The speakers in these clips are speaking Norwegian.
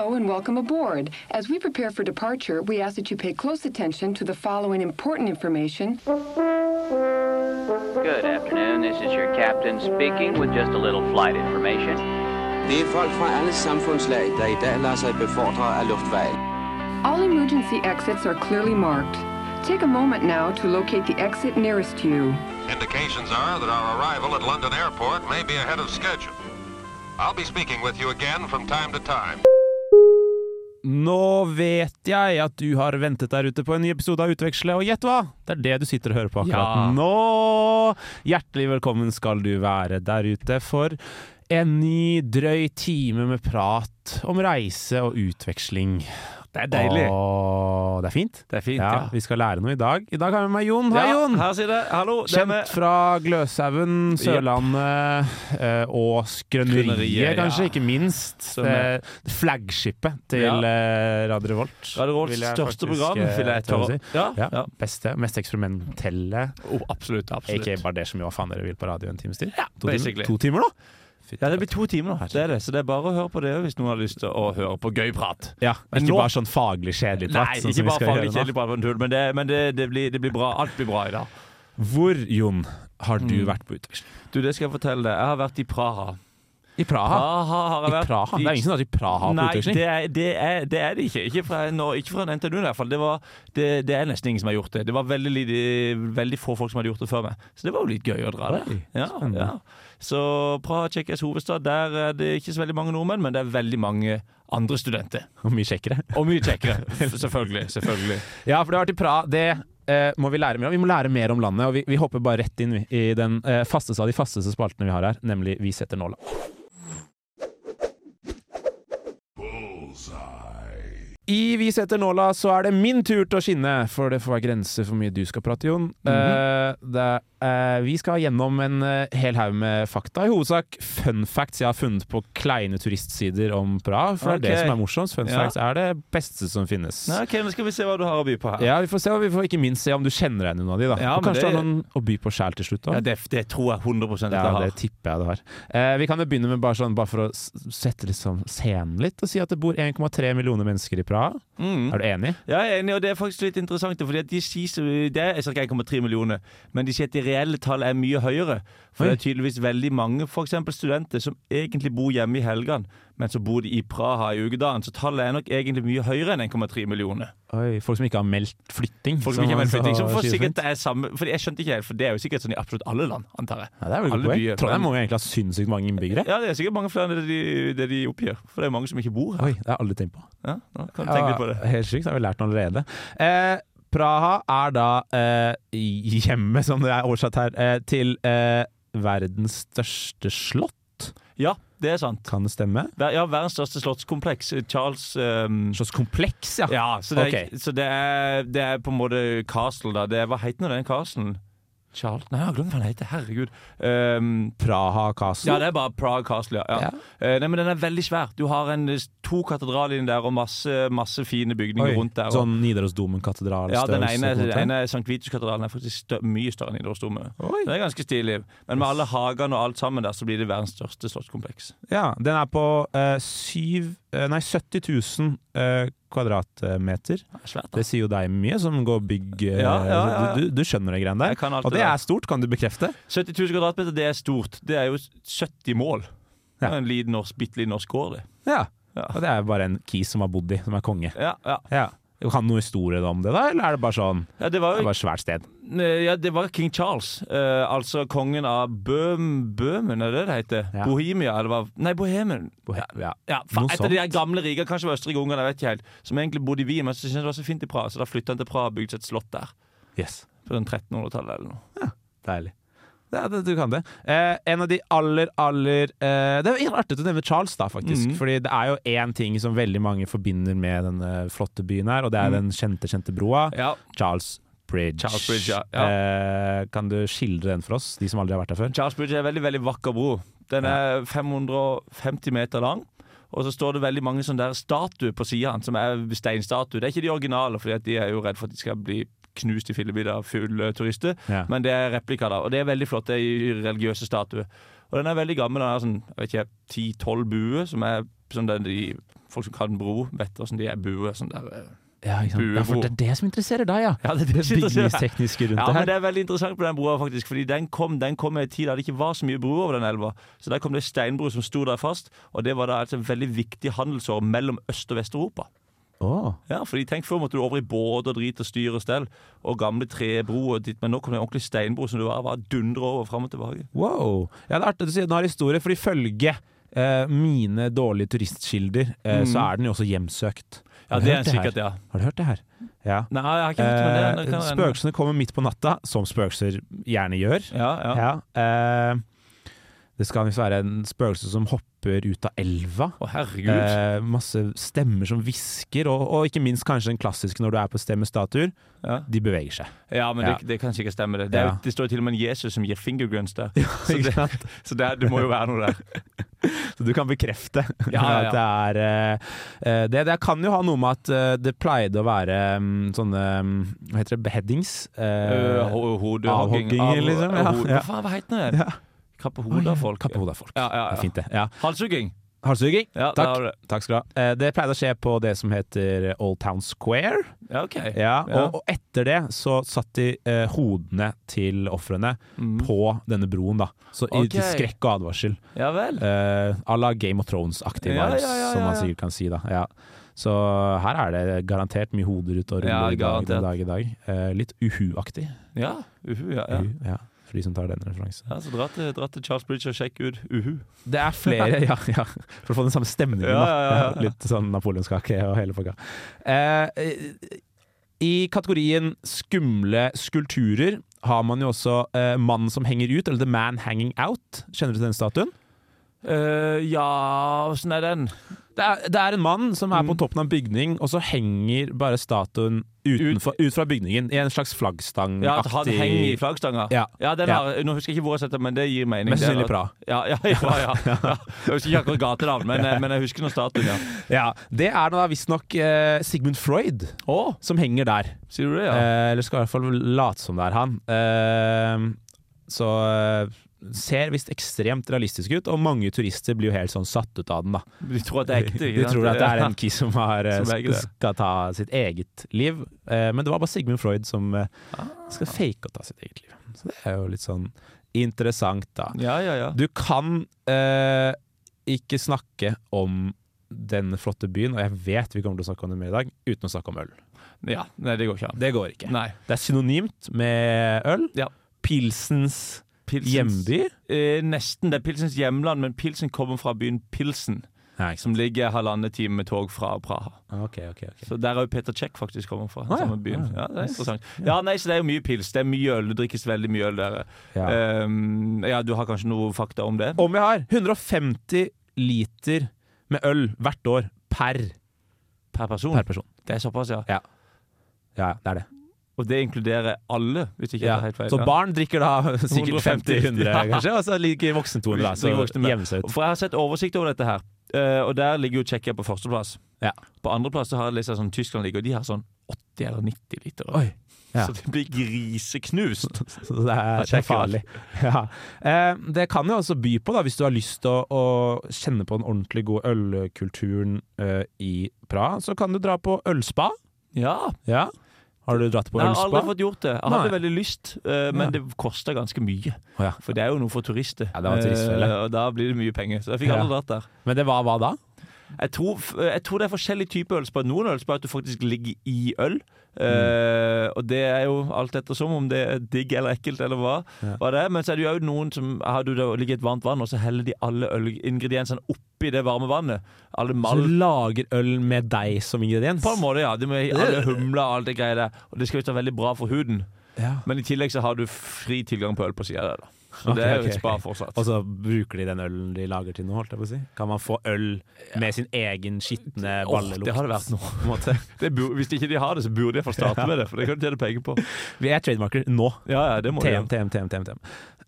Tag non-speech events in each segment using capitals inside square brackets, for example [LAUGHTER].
Hello and welcome aboard. As we prepare for departure, we ask that you pay close attention to the following important information. Good afternoon. This is your captain speaking with just a little flight information. Det er folk fra alle samfundslag, der i dag lader sig befordre af luftvejen. All emergency exits are clearly marked. Take a moment now to locate the exit nearest you. Indications are that our arrival at London Airport may be ahead of schedule. I'll be speaking with you again from time to time. Nå vet jeg at du har ventet der ute på en ny episode av Utveksle, og gjett hva? Det er det du sitter og hører på akkurat Ja. nå! Hjertelig velkommen skal du være der ute for en ny drøy time med prat om reise og utveksling. Det er deilig. Åh, det er fint. Det er fint, ja, ja. Vi skal lære noe i dag. I dag har vi med meg Jon. Hei, Ja, Jon! Her sier det. Hallo. Det Kjent med. fra Gløshaugen, Sørlandet yep. og Skrøneriet, kanskje, ikke minst. Er- Eh, Flaggskipet til eh, Radio Revolt. Radio Revolts største faktisk, program, eh, vil jeg tørre si. Ja, Ja, ja. Beste, mest eksperimentelle. Oh, absolutt. absolutt. Ikke bare det som jo faen dere vil på radio en times tid. Ja, to, timer, to timer nå? Ja, Det blir to timer nå, det er det. så det er bare å høre på det hvis noen har lyst til å høre på gøy prat. Ja, Men Ikke nå- bare sånn faglig kjedelig prat. Nei, sånn ikke bare faglig kjedelig prat, men, det, men det, det, blir, det blir bra. Alt blir bra i dag. Hvor, Jon, har du Mm. vært på utveksling? Du, det skal jeg fortelle deg. Jeg har vært i Praha. I Praha? Praha har jeg vært. I Praha? Det er ingen som har vært i Praha på utveksling. det er det, er, det, er det ikke. Ikke fra, no, ikke fra NTNU i hvert fall. Det, var, det, det er nesten ingen som har gjort det. Det var veldig, veldig få folk som hadde gjort det før meg. Så det var jo litt gøy å dra der. Ja, ja. Så Praha, Tsjekkias hovedstad, der er det ikke så veldig mange nordmenn, men det er veldig mange andre studenter. Og mye kjekkere. Og mye kjekkere, selvfølgelig. selvfølgelig. Ja, for det har vært i Praha. Det eh, må vi lære mer om. Vi må lære mer om landet, og vi, vi hopper bare rett inn i den eh, fasteste av de fasteste spaltene vi har her, nemlig Vi setter nåla. I Vi setter nåla så er det min tur til å skinne, for det får være grenser for mye du skal prate, Jon. Eh, det, uh, vi skal gjennom en uh, hel haug med fakta, i hovedsak fun facts jeg har funnet på kleine turistsider om Praha. For det er det som er morsomst. Fun Ja. facts er det beste som finnes. Ja, ok, Nå skal vi se hva du har å by på her. Ja, vi får se, og vi får ikke minst se om du kjenner deg noen av de. da Ja, Og Kanskje det- du har noen å by på sjæl til slutt. Da. Ja, det, det tror jeg 100 at Ja, jeg har. det tipper jeg du har. Eh, vi kan jo begynne med bare, sånn, bare for å sette liksom scenen litt, og si at det bor 1,3 millioner mennesker i Praha. Mm. Er du enig? Ja, jeg er enig, og det er faktisk litt interessant. Fordi de sier Det er ca. 1,3 millioner, men de sier at de reelle tallene er mye høyere. For Oi. det er tydeligvis veldig mange for eksempel studenter som egentlig bor hjemme i helgene, men så bor de i Praha i ukedagen. Så tallet er nok egentlig mye høyere enn 1,3 millioner. Oi, folk som ikke har meldt flytting. Folk som ikke har meldt flytting, som for sikkert det er samme For jeg skjønte ikke helt, for det er jo sikkert sånn i absolutt alle land, antar jeg. ja, det er vel alle byer, Trondheim må jo egentlig ha sinnssykt mange innbyggere. Ja, det er sikkert mange flere enn det de, det de oppgir. For det er mange som ikke bor her. Oi, det har jeg aldri tenkt på. Ja, nå kan du tenke litt på det. Helt sykt, det har vi lært noe allerede. Eh, Praha er da eh, hjemmet, som det er oversatt her, eh, til eh, verdens største slott. Ja, det er sant. Kan det stemme? Ver- Ja, verdens største slottskompleks. Charles um, Slottskompleks, ja. Ja, så det er, så det er, det er på en måte castle, da. Det er, hva heter nå den castlen? Charles Nei, jeg har glemt hva han heter. Herregud. Um, Praha Castle. ja, det er bare Prague Castle, ja. ja. Eh, nei, men den er veldig svær. Du har en, to katedraler inni der og masse, masse fine bygninger Oi, rundt der. Og, Sånn Nidarosdomen katedral ja, den ene, størrelse, på en måte. ene St. Vitus-katedralen er faktisk stør, mye større enn Nidarosdomen. Den Det er ganske stilig. Men med alle hagene og alt sammen der, så blir det verdens største slottskompleks. Ja, den er på uh, syv Nei, 70 000 eh, kvadratmeter. Det svært. Det sier jo deg mye, som går bygg eh, Ja, ja, ja. Du, du skjønner de greiene der. Og det er stort, kan du bekrefte? 70 000 kvadratmeter, det er stort. Det er jo 70 mål. En liten norsk, bitte liten norsk gård, det. Ja. Ja. Og det er bare en kis som har bodd i, som er konge. Ja, ja. Kan du noe historie om det, da? Eller er det bare sånn ja det Det var jo bare et svært sted? ja, det var king Charles, Uh, altså kongen av Bøhm, Bøhmen, er det det heter? Ja. Bohemia, eller hva? Nei, Bohemen. Ja. ja. Ja, fa- Noe et av de gamle rikene, kanskje det var Østerrike-Ungarn, jeg vet ikke helt, som egentlig bodde i Wien, men så syntes det var så fint i Praha, så da flytta han til Praha og bygde seg et slott der. Yes. På den 1300-tallet eller noe. Ja, Deilig. Ja, det, du kan det. Eh, en av de aller, aller eh, Det er artig å nevne Charles, da, faktisk. Mm. Fordi det er jo én ting som veldig mange forbinder med denne flotte byen her, og det er mm. den kjente, kjente broa. Ja, Charles Bridge. Charles Bridge. Ja. Eh, kan du skildre den for oss, de som aldri har vært der før? Charles Bridge er en veldig, veldig vakker bro. Den er 550 meter lang. Og så står det veldig mange sånne der statuer på sida, som er steinstatuer. Det er ikke de originale, for de er jo redd for at de skal bli knust i fillebiter av fulle turister. Ja. Men det er replika, da. Og det er veldig flott. Det er religiøse statuer. Og den er veldig gammel. Den er sånn, jeg vet ikke, 10-12 buer som er sånn der de, folk som kan bro, vet hvordan de er buer. Sånn der, eh. Ja, ja, for det er det som interesserer deg, ja. Ja, det er det som interesserer bygningstekniske rundt Ja, det men det er veldig interessant på den broa, faktisk. Fordi den kom, den kom i en tid da det ikke var så mye bro over den elva. Så der kom det steinbro som sto der fast, og det var da altså en veldig viktig handelsår mellom Øst- og Vest-Europa. Åh. Ja, fordi tenk før måtte du over i båt og drit og styr og stell, og gamle trebroer og ditt, men nå kom det en ordentlig steinbro som du bare, bare dundrer over fram og tilbake. Wow. Ja, det er artig at du sier den har historie, for ifølge eh, mine dårlige turistkilder, eh, så er den jo også hjemsøkt. Ja, det er sikkert, ja. Har du hørt det her? Ja. Nei, jeg har ikke hørt det. det Eh, spøkelsene kommer midt på natta, som spøkelser gjerne gjør. Ja, ja. Ja. eh, det skal visst være en spøkelse som hopper ut av elva. Å, herregud. Eh, masse stemmer som hvisker, og, og ikke minst kanskje den klassiske når du er på stemmestatuer. Ja. De beveger seg. Ja, men Ja. Det, det kan sikkert stemme. Det Det, er, Ja. det står til og med en Jesus som gir fingerguns [LAUGHS] der. [LAUGHS] så det, så det, må jo være noe der. [LAUGHS] Så du kan bekrefte at det er eh, eh, det, det kan jo ha noe med at eh, det pleide å være um, sånne mm, Hva heter det? Beheadings? Eh, Uh, Hodehogging. avhogginger, liksom. Hva faen, hva heter det? Ja. Kappe hodet av folk. Kappe hodet av folk. Ja, ja, Det er fint, det. Ja. Halshugging. Halshugging. Ja, Takk. Takk skal du ha. Eh, Det pleide å skje på det som heter Old Town Square. Ja, OK. Ja, Ja. og, og etter det så satt de eh, hodene til ofrene Mm. på denne broen, da. Så i, til skrekk og advarsel. Ja vel. Eh, à la Game of Thrones-aktig Ja, vibes, ja, ja, som man ja, ja. sikkert kan si. da ja. Så her er det garantert mye hoder ute og ruller Ja, i dag, i dag i dag. Eh, litt uhu-aktig. Ja, uhu, ja, ja. Uhu, ja, for de som tar den referansen. ja så dra til, dra til Charles Bridge og sjekk ut uhu. Det er flere, [LAUGHS] ja, ja. For å få den samme stemningen. Ja, ja, ja, ja. Litt sånn napoleonskake og hele pakka. Eh, I kategorien skumle skulpturer har man jo også eh, Mannen som henger ut, eller The Man Hanging Out. Kjenner du til den statuen? Uh, ja, åssen er den? Det er, det er en mann som er på Mm. toppen av en bygning, og så henger bare statuen utenfor, ut fra bygningen i en slags flaggstangaktig Ja, At han henger i flaggstanga? Ja. den Ja. har, Nå husker jeg ikke hvor jeg setter den, men det gir mening. Mest sannsynlig Praha. Ja, ja, ja, ja, ja. [LAUGHS] Jeg husker ikke akkurat gatenavn, men, eh, men jeg husker noen statuen, ja. Ja, Det er da visstnok eh, Sigmund Freud oh. som henger der. sier du det, ja? Eh, eller skal i hvert fall late som det er han. Eh, så eh, ser visst ekstremt realistisk ut, og mange turister blir jo helt sånn satt ut av den. da De tror at det er ekte? De tror at det er en kis som, har, eh, Som skal ta sitt eget liv. Eh, men det var bare Sigmund Freud som eh, Ah. skal fake å ta sitt eget liv. Så det er jo litt sånn interessant, da. Ja, ja, ja. Du kan eh, ikke snakke om den flotte byen, og jeg vet vi kommer til å snakke om det mer i dag, uten å snakke om øl. ja. Nei, det går ikke. Det går ikke. Nei. Det er synonymt med øl. Ja. Pilsens Pilsens- hjemby. Eh, nesten. Det er Pilsens hjemland, men Pilsen kommer fra byen Pilsen, Nei, som ligger halvannen time med tog fra Praha. Okay, okay, okay. Så der er jo Peter Czech faktisk kommer fra. Ah, ja. samme byen. Ah, Ja, det er interessant. Ja, nei, så det er jo mye pils. Det er mye øl. Det drikkes veldig mye øl der. Ja. Um, ja, du har kanskje noe fakta om det? Om jeg har 150 liter med øl hvert år per, Per person? per person. Det er såpass, ja. Ja, det er det. Og det inkluderer alle, hvis ikke Ja. helt feil. Så barn drikker da [LAUGHS] sikkert 150, 50-100, [LAUGHS] ja. kanskje, og så ligger voksne 200, da. Så jevner seg ut. For jeg har sett oversikt over dette her, uh, og der ligger jo Tsjekkia på førsteplass. Ja. På andreplass så har jeg lest at sånn, Tyskland ligger, og de har sånn 80 eller 90 liter. Oi. Ja. Så det blir griseknust. [LAUGHS] Så det er, det er farlig. Ja. Eh, det kan jo også by på, da, hvis du har lyst til å, å kjenne på den ordentlig gode ølkulturen eh, i Praha, så kan du dra på ølspa. Ja. Ja. Har du dratt på Nei, jeg har aldri fått gjort det. Jeg hadde Nei. veldig lyst, eh, men Ja. det koster ganske mye. For det er jo noe for turister. Ja, det var turistfelle. Eh, og da blir det mye penger. Så jeg fikk aldri dratt der. Men det var hva da? Jeg tror, jeg tror det er forskjellige typer ølspa. Noen ølspa at du faktisk ligger i øl. Mm. Uh, og det er jo alt ettersom om det er digg eller ekkelt eller hva. Ja. hva det er. Men så er det jo noen som har du ligger i et varmt vann, og så heller de alle ølingrediensene oppi det varme vannet. Alle Så du lager øl med deg som ingrediens? på en måte, ja. De med alle humler og alt det greia der. Og det skal visst være veldig bra for huden. Ja. Men i tillegg så har du fri tilgang på øl på sida der. da. Så [LAUGHS] det er jo et spa fortsatt. Og så bruker de den ølen de lager til noe, holdt jeg på å si? Kan man få øl med sin egen skitne ballelukt? ballelukt? det hadde vært noe. [LAUGHS] Det bur, hvis ikke de har det, så burde de få starte med det. For det kan du tjene penger på. Vi er trademarker nå. Ja, ja, det må de TM, TM, TM, TM. TM.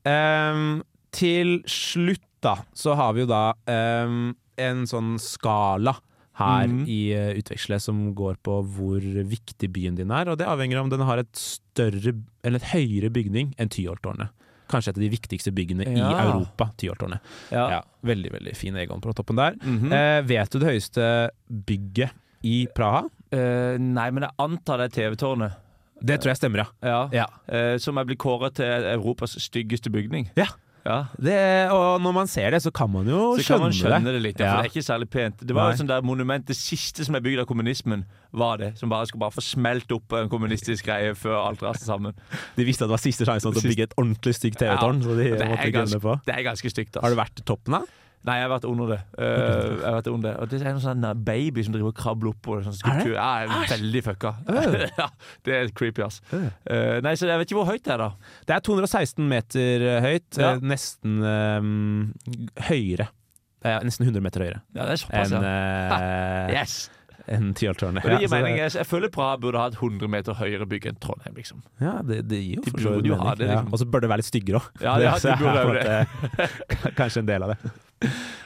Ehm, til slutt, da, så har vi jo da um, en sånn skala her mm. i uh, Utveksle som går på hvor viktig byen din er, og det avhenger av om den har et større eller et høyere bygning enn Tyholttårnet. Kanskje et av de viktigste byggene i Europa. Tyholttårnet. Ja. Ja, veldig, veldig fin Egon på toppen der. Mhm. eh, vet du det høyeste bygget i Praha? Eh, nei, men jeg antar det er TV-tårnet. Det tror jeg stemmer, ja. Ja. Ja. Eh, som er blitt kåret til Europas styggeste bygning. Ja. Ja. Det, og når man ser det, så kan man jo Så kan man skjønne, det. det litt, ja, for det er ikke særlig pent. Det var Nei. jo sånn der monument, Det siste som er bygd av kommunismen, var det. Som bare skulle bare få smelt opp en kommunistisk greie før alt raste sammen. [LAUGHS] De visste at det var siste sjansen til å bygge et ordentlig stygt TV-tårn, Ja, det, det, er ganske, det er ganske stygt. Har du Altså. vært i toppen, da? Nei, jeg har vært under det. Uh, jeg har vært under det. Og det er en sånn baby som driver og krabler opp på det. Sånn skulptur. Ja, jeg er veldig fucka. [LAUGHS] ja, det er creepy, ass. Uh. nei, så jeg vet ikke hvor høyt det er, da. Det er 216 meter høyt. Ja. eh, Nesten eh, høyere. Det er nesten 100 meter høyere Ja, det er såpass, enn ja. uh, Yes! en Tyholttårnet. Det Ja. Jeg, jeg føler Praha burde ha et 100 meter høyere bygg enn Trondheim, liksom. Ja, det, det gir jo De burde jo ha mening. det, Ja, liksom. Og så bør det være litt styggere òg. Ja, ja, [LAUGHS] burde det. [LAUGHS] Kanskje en del av det.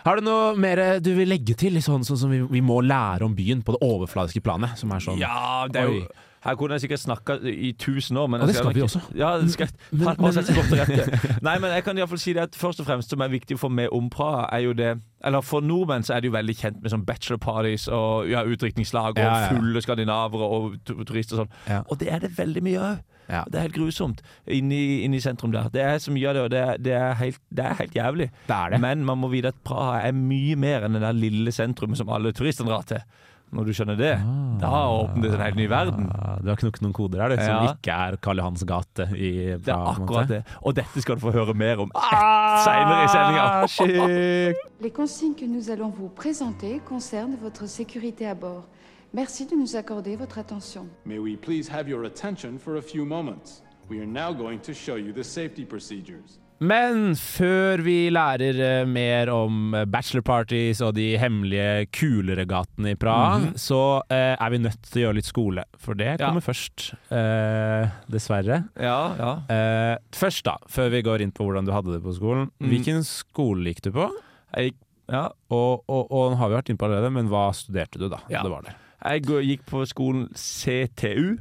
Har du noe mer du vil legge til, sånn, sånn som vi, vi må lære om byen på det overfladiske planet? Som er sånn Ja, det er jo Oi. Her kunne jeg sikkert snakka i tusen år, men Og det skal, skal vi også. Ja, skal Men- men, rette. [LAUGHS] Nei, men jeg kan i hvert fall si det at først og fremst som er viktig for meg om Praha, er jo det Eller for nordmenn så er det jo veldig kjent med sånn bachelor parties og ja, utdrikningslag og Ja, ja. fulle skandinavere og turister og sånn. Ja. Og det er det veldig mye. Ja. Det er helt grusomt inne i, sentrum der. Det er så mye av det, og det det er, helt, det er helt jævlig. Det er det. Men man må vite at Praha er mye mer enn det der lille sentrumet som alle turistene drar til. Når du skjønner det, da åpner det en helt ny verden. Ah, du har knukket noen koder her, du, som Ja. ikke er Karl Johans gate i Det er akkurat det. Og dette skal du få høre mer om [LAUGHS] seinere i Ah, sendinga. [LAUGHS] Les consignes que nous allons vous présenter concernent votre sécurité à bord. Merci de nous accorder votre attention. May we please have your attention for a few moments? We are now going to show you the safety procedures. Men før vi lærer eh, mer om bachelorparties bachelor parties og de hemmelige, kulere gatene i Praha, så eh, er vi nødt til å gjøre litt skole. For det Ja. kommer først. Eh, dessverre. Ja, ja. Eh, først, da, før vi går inn på hvordan du hadde det på skolen. Mm. Hvilken skole gikk du på? Jeg, ja. Og, og, og har vi vært inne på allerede, men hva studerte du, da? Ja. Det var det. jeg gikk på skolen CTU.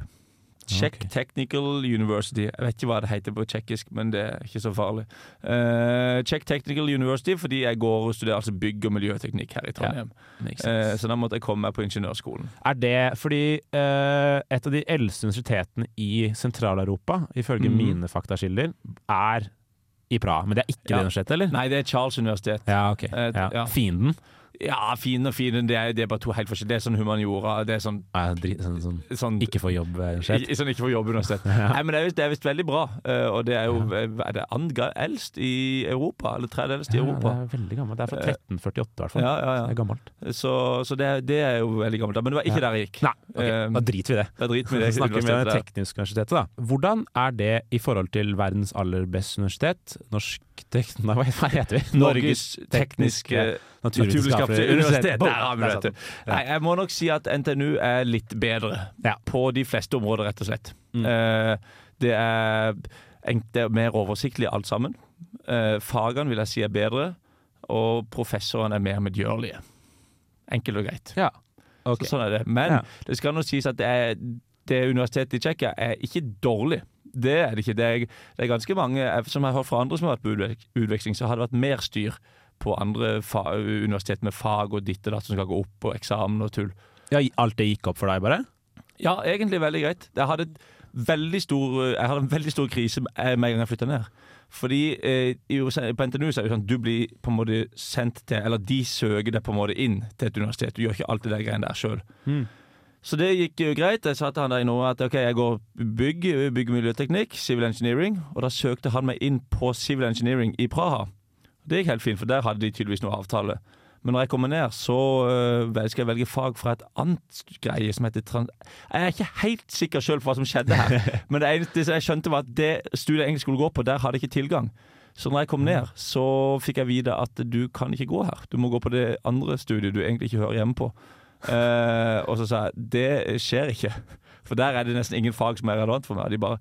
Czech okay. Technical University. Jeg vet ikke hva det heter på tsjekkisk, men det er ikke så farlig. Uh, Czech Technical University fordi jeg går og studerer altså bygg- og miljøteknikk her i Trondheim. Makes uh, så da måtte jeg komme meg på ingeniørskolen. Er det fordi uh, et av de eldste universitetene i Sentral-Europa, ifølge mm. mine faktaskilder, er i Praha? Men det er ikke Ja. det universitetet, eller? Nei, det er Charles universitet. Ja, okay. Eh, Ja. ja. Fienden? Ja, fin og fin, det er, det er bare to helt forskjellige. Det er sånn humaniora, det er sånn, Ja, drit, sånn, sånn sånn ikke få jobb uansett. Ikke, sånn ikke for jobb universitet. [LAUGHS] Nei, men det er visst- veldig bra. eh, og det er jo er det andre eldst i Europa, eller tredje eldst i Ja, Europa. det er veldig gammelt. Det er fra 1348 i hvert fall. Ja, ja, ja. Det er gammelt. Så, så det, det er jo veldig gammelt. Men det var ikke Ja. der jeg gikk. Nei, ok, Eh, da driter vi det. Da driter vi det. [LAUGHS] Snakker vi med det tekniske universitetet, da. Hvordan er det i forhold til verdens aller beste universitet? Norsk. [LAUGHS] Nei, hva heter vi? Norges tekniske naturvitenskapelige universitet. Der har vi det. Nei, jeg må nok si at NTNU er litt bedre Ja. på de fleste områder, rett og slett. Mm. Uh, det, er, det er mer oversiktlig alt sammen. Uh, fagene vil jeg si er bedre, og professorene er mer medgjørlige. Enkelt og greit. Ja. Okay. Så sånn er det. Men Ja. det skal nå sies at det, er, det universitetet i Tsjekkia er ikke dårlig. Det er det ikke. Det er, det er ganske mange eh, Som jeg har hørt fra andre som har vært på utveksling, så har det vært mer styr på andre universitet med fag og ditt og datt som skal gå opp, og eksamen og tull. Ja, alt det gikk opp for deg, bare? Ja, egentlig veldig greit. Jeg hadde, stor, jeg hadde en veldig stor krise med en gang jeg flytta ned. Fordi eh, på NTNU så er det sånn du blir på en måte sendt til Eller de søker deg på en måte inn til et universitet. Du gjør ikke alt det der greiene der sjøl. Mm. Så det gikk jo greit. Jeg sa til han der i Norge at ok, jeg går bygg, bygg- miljøteknikk, civil engineering. Og da søkte han meg inn på civil engineering i Praha. Det gikk helt fint, for der hadde de tydeligvis noe avtale. Men når jeg kommer ned, så øh, skal jeg velge fag fra et annet greie som heter trans... Jeg er ikke helt sikker sjøl på hva som skjedde her, [LAUGHS] men det eneste jeg skjønte, var at det studiet jeg egentlig skulle gå på, der hadde jeg ikke tilgang. Så når jeg kom ned, så fikk jeg vite at du kan ikke gå her. Du må gå på det andre studiet du egentlig ikke hører hjemme på. Eh, og så sa jeg det skjer ikke, for der er det nesten ingen fag som er relevant for meg. De bare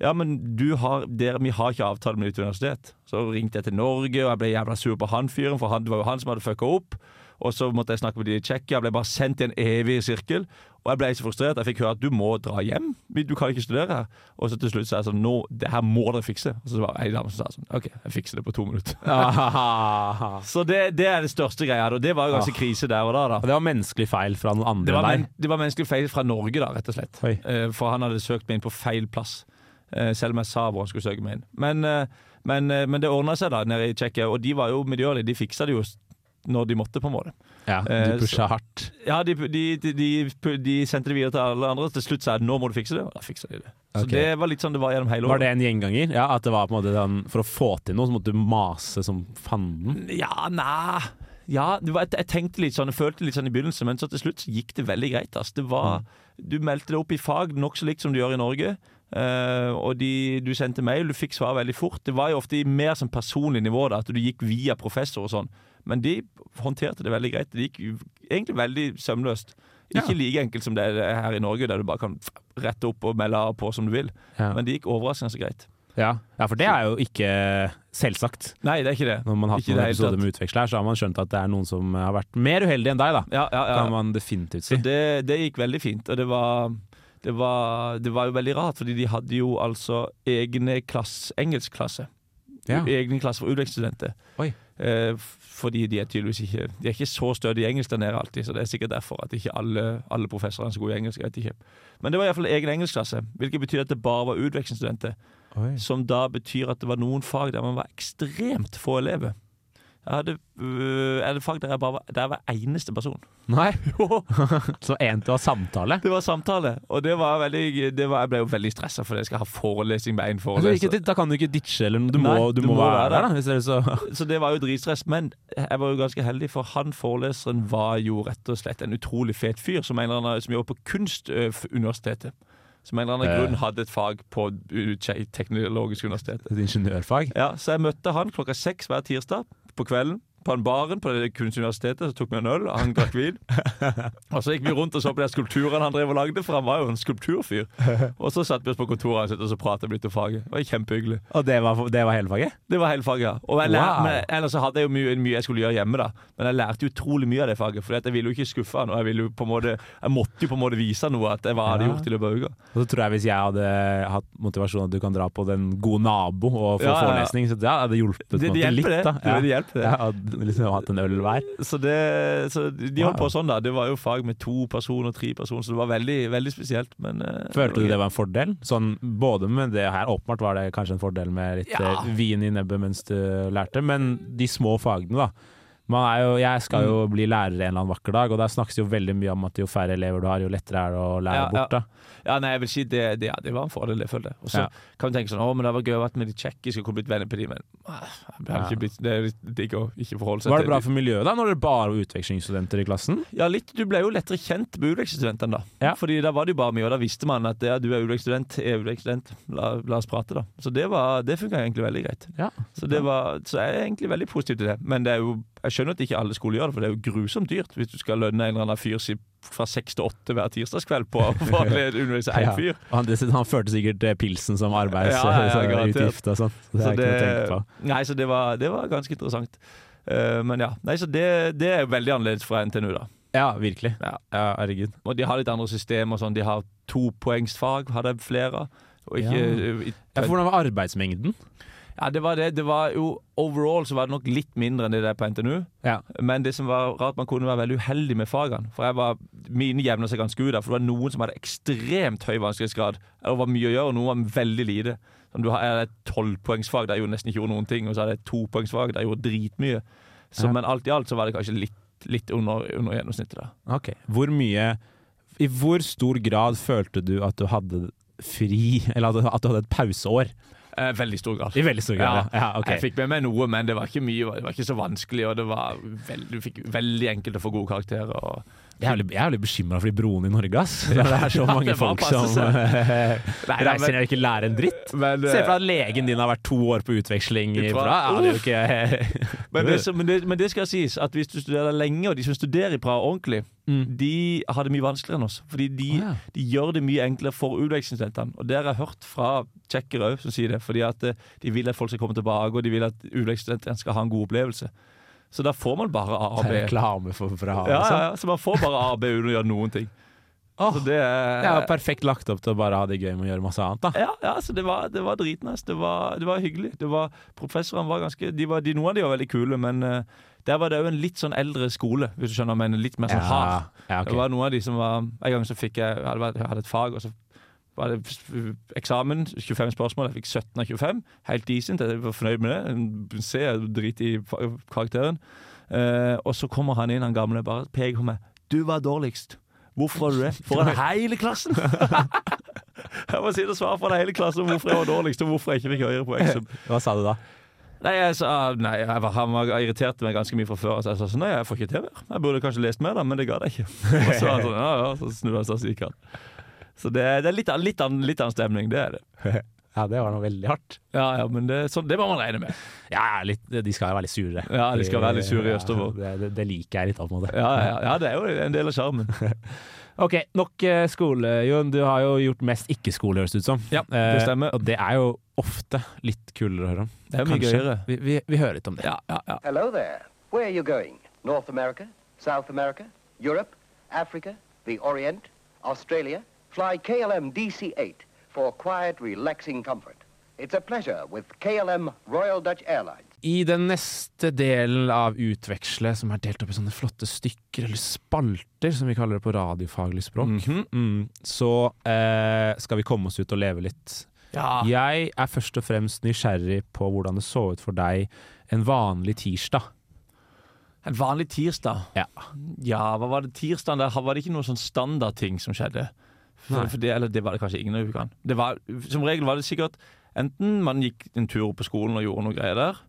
ja, men du har, der, vi har ikke avtale med ditt universitet. Så ringte jeg til Norge, og jeg ble jævla sur på han fyren, for han, det var jo han som hadde fucka opp. Og så måtte jeg snakke med de i Tsjekkia. Ble bare sendt i en evig sirkel. Og jeg ble så frustrert. Jeg fikk høre at du må dra hjem. Du kan ikke studere her. Og så til slutt sa jeg sånn Nå, det her må dere fikse. Og så var det ei dame som sa sånn OK, jeg fikser det på to minutter. [LAUGHS] Så det, det er det største greia. Og det var jo ganske Ah. krise der og da. da. Det var menneskelig feil fra Det andre var, men, det var menneskelig feil fra Norge, da, rett og slett. Oi. Eh, For han hadde søkt meg inn på feil plass. Eh, Selv om jeg sa hvor han skulle søke meg inn. Men, eh, men, eh, men det ordna seg da nede i Tsjekkia, og de var jo medgjørlige. De fiksa det jo når de måtte, på en måte. Ja, De pusha hardt. Ja, de, de, de, de, sendte det videre til alle andre. Til slutt sa jeg nå må du fikse det, og da fiksa de det. Så okay. det var litt sånn det var gjennom hele året. Var det en gjenganger? Ja, at det var på en måte sånn For å få til noe, så måtte du mase som fanden? Ja, nei Ja, var, jeg, jeg tenkte litt sånn, jeg følte litt sånn i begynnelsen, men så til slutt så gikk det veldig greit. Altså. Det var, Du meldte deg opp i fag nokså likt som du gjør i Norge. Eh, og de, du sendte mail, du fikk svar veldig fort. Det var jo ofte i mer sånn personlig nivå, da, at du gikk via professor og sånn. Men de håndterte det veldig greit. Det gikk egentlig veldig sømløst. Ikke like enkelt som det er her i Norge, der du bare kan rette opp og melde av på som du vil. Ja. Men det gikk overraskende så greit. Ja. ja, for det er jo ikke selvsagt. Nei, det er ikke det. Når man har hatt noen episoder med utveksler, så har man skjønt at det er noen som har vært mer uheldig enn deg, da. Ja, ja, ja. Kan man definitivt si. Så det, det gikk veldig fint, og det var, det var Det var jo veldig rart, fordi de hadde jo altså egne klass, engelskklasse. Ja. Egne klasse for utvekstsstudenter. Eh, fordi de er tydeligvis ikke De er ikke så stødige i engelsk der nede alltid, så det er sikkert derfor at ikke alle, alle professorene er så gode i engelsk. Vet ikke. Men det var iallfall egen engelskklasse, hvilket betyr at det bare var utvekslingsstudenter. Som da betyr at det var noen fag der man var ekstremt få elever. Jeg hadde uh, det fag der jeg bare var, der jeg var eneste person. Nei? [LAUGHS] så en til å ha samtale? Det var samtale, og det var veldig det var, Jeg ble jo veldig stressa fordi jeg skal ha forelesning med én Altså, foreleser. ikke, da kan du ikke ditche, eller du, Du må, du, du må, være der, da. Hvis ellers så [LAUGHS] Så det var jo dritstress. Men jeg var jo ganske heldig, for han foreleseren var jo rett og slett en utrolig fet fyr som, annen, som jobber på Kunstuniversitetet. Som en eller annen grunn hadde et fag på uh, Teknologisk universitet. Et ingeniørfag? Ja, Så jeg møtte han klokka seks hver tirsdag på kvelden. På en baren på det kunstuniversitetet, så tok vi en øl, og han drakk vin. [LAUGHS] og så gikk vi rundt og så på de skulpturene han drev og lagde, for han var jo en skulpturfyr. [LAUGHS] Og så satte vi oss på kontoret hans og så pratet vi litt om faget. Det var kjempehyggelig. Og det var, det var hele faget? Det var hele faget, ja. Og lær, Wow. men, ellers så hadde jeg jo mye, mye jeg skulle gjøre hjemme, da. Men jeg lærte utrolig mye av det faget, for jeg ville jo ikke skuffe han. Og jeg, ville jo på en måte, jeg måtte jo på en måte vise noe at jeg hadde Ja. gjort i løpet av uka. Og så tror jeg hvis jeg hadde hatt motivasjon at du kan dra på Den gode nabo og få Ja, ja, ja. forelesning, så det hadde hjulpet Det- det litt. det. Da. Det- det hjelper det. Ja, liksom hatt en øl hver. Så, det, så de holdt på sånn, da. Det var jo fag med to personer, tre personer, så det var veldig, veldig spesielt. Men eh, Følte du det var en fordel? Sånn, både med det her, åpenbart var det kanskje en fordel med litt Ja. eh, vin i nebbet mens du lærte, men de små fagene, da. Man jo, jeg skal Mm. jo bli lærer en eller annen vakker dag, og der snakkes jo veldig mye om at jo færre elever du har, jo lettere er det å lære Ja, bort. da. Ja, nei, jeg vil si det, det, ja, det var en fordel, det følte jeg. Og så Ja. kan du tenke sånn Å, men det var gøy å vært med de tsjekkiske og blitt venner på de, men ah, jeg blitt, det er litt digg å ikke forholde seg Var det bra for miljøet da, når det bare var utvekslingsstudenter i klassen? Ja, litt. Du ble jo lettere kjent med utvekslingsstudentene, da. Fordi da var det jo bare mye, og da visste man at ja, du er utvekslingsstudent, jeg er utvekslingsstudent, la, la oss prate, da. Så det, var, det funka egentlig veldig greit. Ja. Så, det var, så jeg er egentlig veldig positiv til det. Men det er jo, jeg skjønner at ikke alle skoler gjør det, for det er jo grusomt dyrt hvis du skal lønne en eller annen fyr fra seks til åtte hver tirsdagskveld på å [LAUGHS] undervise én fyr. Ja. Han, han førte sikkert eh, pilsen som arbeidsutgift [LAUGHS] og sånn. Det Så er ikke noe på. Nei, så det var, det var ganske interessant. Uh, men ja, nei, så det, det er veldig annerledes fra NTNU, da. Ja, virkelig. Ja. Ja, herregud. Og de har litt andre systemer. Sånn. De har topoengsfag, har de flere. Og ikke, ja. Ja, for hvordan var arbeidsmengden? Ja, det var det. Det var jo Overall så var det nok litt mindre enn det der på NTNU. Ja. Men det som var rart, man kunne være veldig uheldig med fagene. For jeg var, mine jevna seg ganske ut der, for det var noen som hadde ekstremt høy vanskelighetsgrad. Det var mye å gjøre, og noen var veldig lite. Som du har er det et tolvpoengsfag der jeg gjorde nesten ikke gjorde noen ting, og så er det et topoengsfag der jeg gjorde dritmye. Så, Ja. Men alt i alt så var det kanskje litt, litt under, under gjennomsnittet. da. Ok. Hvor mye I hvor stor grad følte du at du hadde fri, eller at du- at du hadde et pauseår? Eh, veldig stor grad. I veldig stor grad, ja. ja okay. Jeg fikk med meg noe, men det var ikke mye. Det var ikke så vanskelig, og det var veld, du fikk veldig enkelt å få gode karakterer. Og Jeg er veldig, jeg er veldig bekymra for de broene i Norge, ass. [LAUGHS] Ja. Det er så mange folk som eh, [LAUGHS] Nei, reiser ned og ikke lærer en dritt. [LAUGHS] Men, Se for deg at legen din har vært to år på utveksling i I Praha. Praha. Ja, det Men det, men, det, men det skal sies at hvis du studerer lenge, og de som studerer i Praha ordentlig, Mm. de har det mye vanskeligere enn oss. Fordi de, oh, ja. de gjør det mye enklere for utvekslingsstudentene. Og det har jeg hørt fra tsjekkere òg som sier det. Fordi at eh, de vil at folk skal komme tilbake, og de vil at utvekslingsstudentene skal ha en god opplevelse. Så da får man bare A og B. Reklame for bra. Ja, liksom. ja, ja, så man får bare A og B uten å gjøre noen ting. Oh, det er det er jo perfekt lagt opp til å bare ha det gøy med å gjøre masse annet, da. Ja, ja så det var, det var dritnice. Det var, det var hyggelig. Det var, professorene var ganske de var, de, Noen av de var veldig kule, men uh, der var det òg en litt sånn eldre skole, hvis du skjønner, men litt mer sånn hard. ja, okay. Det var noen av de som var En gang så fikk jeg Jeg hadde, jeg hadde et fag, og så var det eksamen, 25 spørsmål. Jeg fikk 17 av 25. Helt decent. Jeg var fornøyd med det. Jeg drit i karakteren. Eh, og så kommer han inn, han gamle, bare peker på meg. 'Du var dårligst'. Hvorfor var du det? Foran hele klassen! [LAUGHS] jeg må sitte og svare foran hele klassen om hvorfor jeg var dårligst, og hvorfor jeg ikke fikk høyere på eksum. [LAUGHS] Hva sa du da? Nei, jeg sa, nei jeg var, han var irriterte meg ganske mye fra før. Så jeg sa sånn, nei, jeg får ikke til mer. Jeg burde kanskje lest mer, da, men det ga jeg ikke. [LAUGHS] Og så, sånn, ja, ja, så snudde han seg og gikk han. Så det, det er litt, litt, annen- litt annen stemning, det er det. [LAUGHS] Ja, det var noe veldig hardt. Ja, ja, men det, så, det må man regne med. Ja, litt, de skal jo være litt sure. Ja, de skal være litt sure i Østervoll. Ja, det, det, liker jeg litt av på en måte. Ja, ja, ja, det er jo en del av sjarmen. [LAUGHS] Ok, nok eh, skole, Jon. Du har jo gjort mest ikke-skole, høres det ut som. Ja, det stemmer. og det er jo ofte litt kulere å høre om. Det er mye Kanskje. gøyere. Vi, vi, vi hører litt om det. Ja, ja, ja. Hello there. Where are you going? North America? South America? Europe? Africa? The Orient? Australia? Fly KLM DC-8 for quiet, relaxing comfort. It's a pleasure with KLM Royal Dutch Airlines. I den neste delen av Utveksle, som er delt opp i sånne flotte stykker, eller spalter, som vi kaller det på radiofaglig språk, Mhm. mm, så eh, skal vi komme oss ut og leve litt. Ja. Jeg er først og fremst nysgjerrig på hvordan det så ut for deg en vanlig tirsdag. En vanlig tirsdag. Ja. Ja, hva var det tirsdagen der? Var det ikke noen sånn standardting som skjedde? For, for det, eller det var det kanskje ingen av ukene. Det var, som regel var det sikkert enten man gikk en tur på skolen og gjorde noe greier der,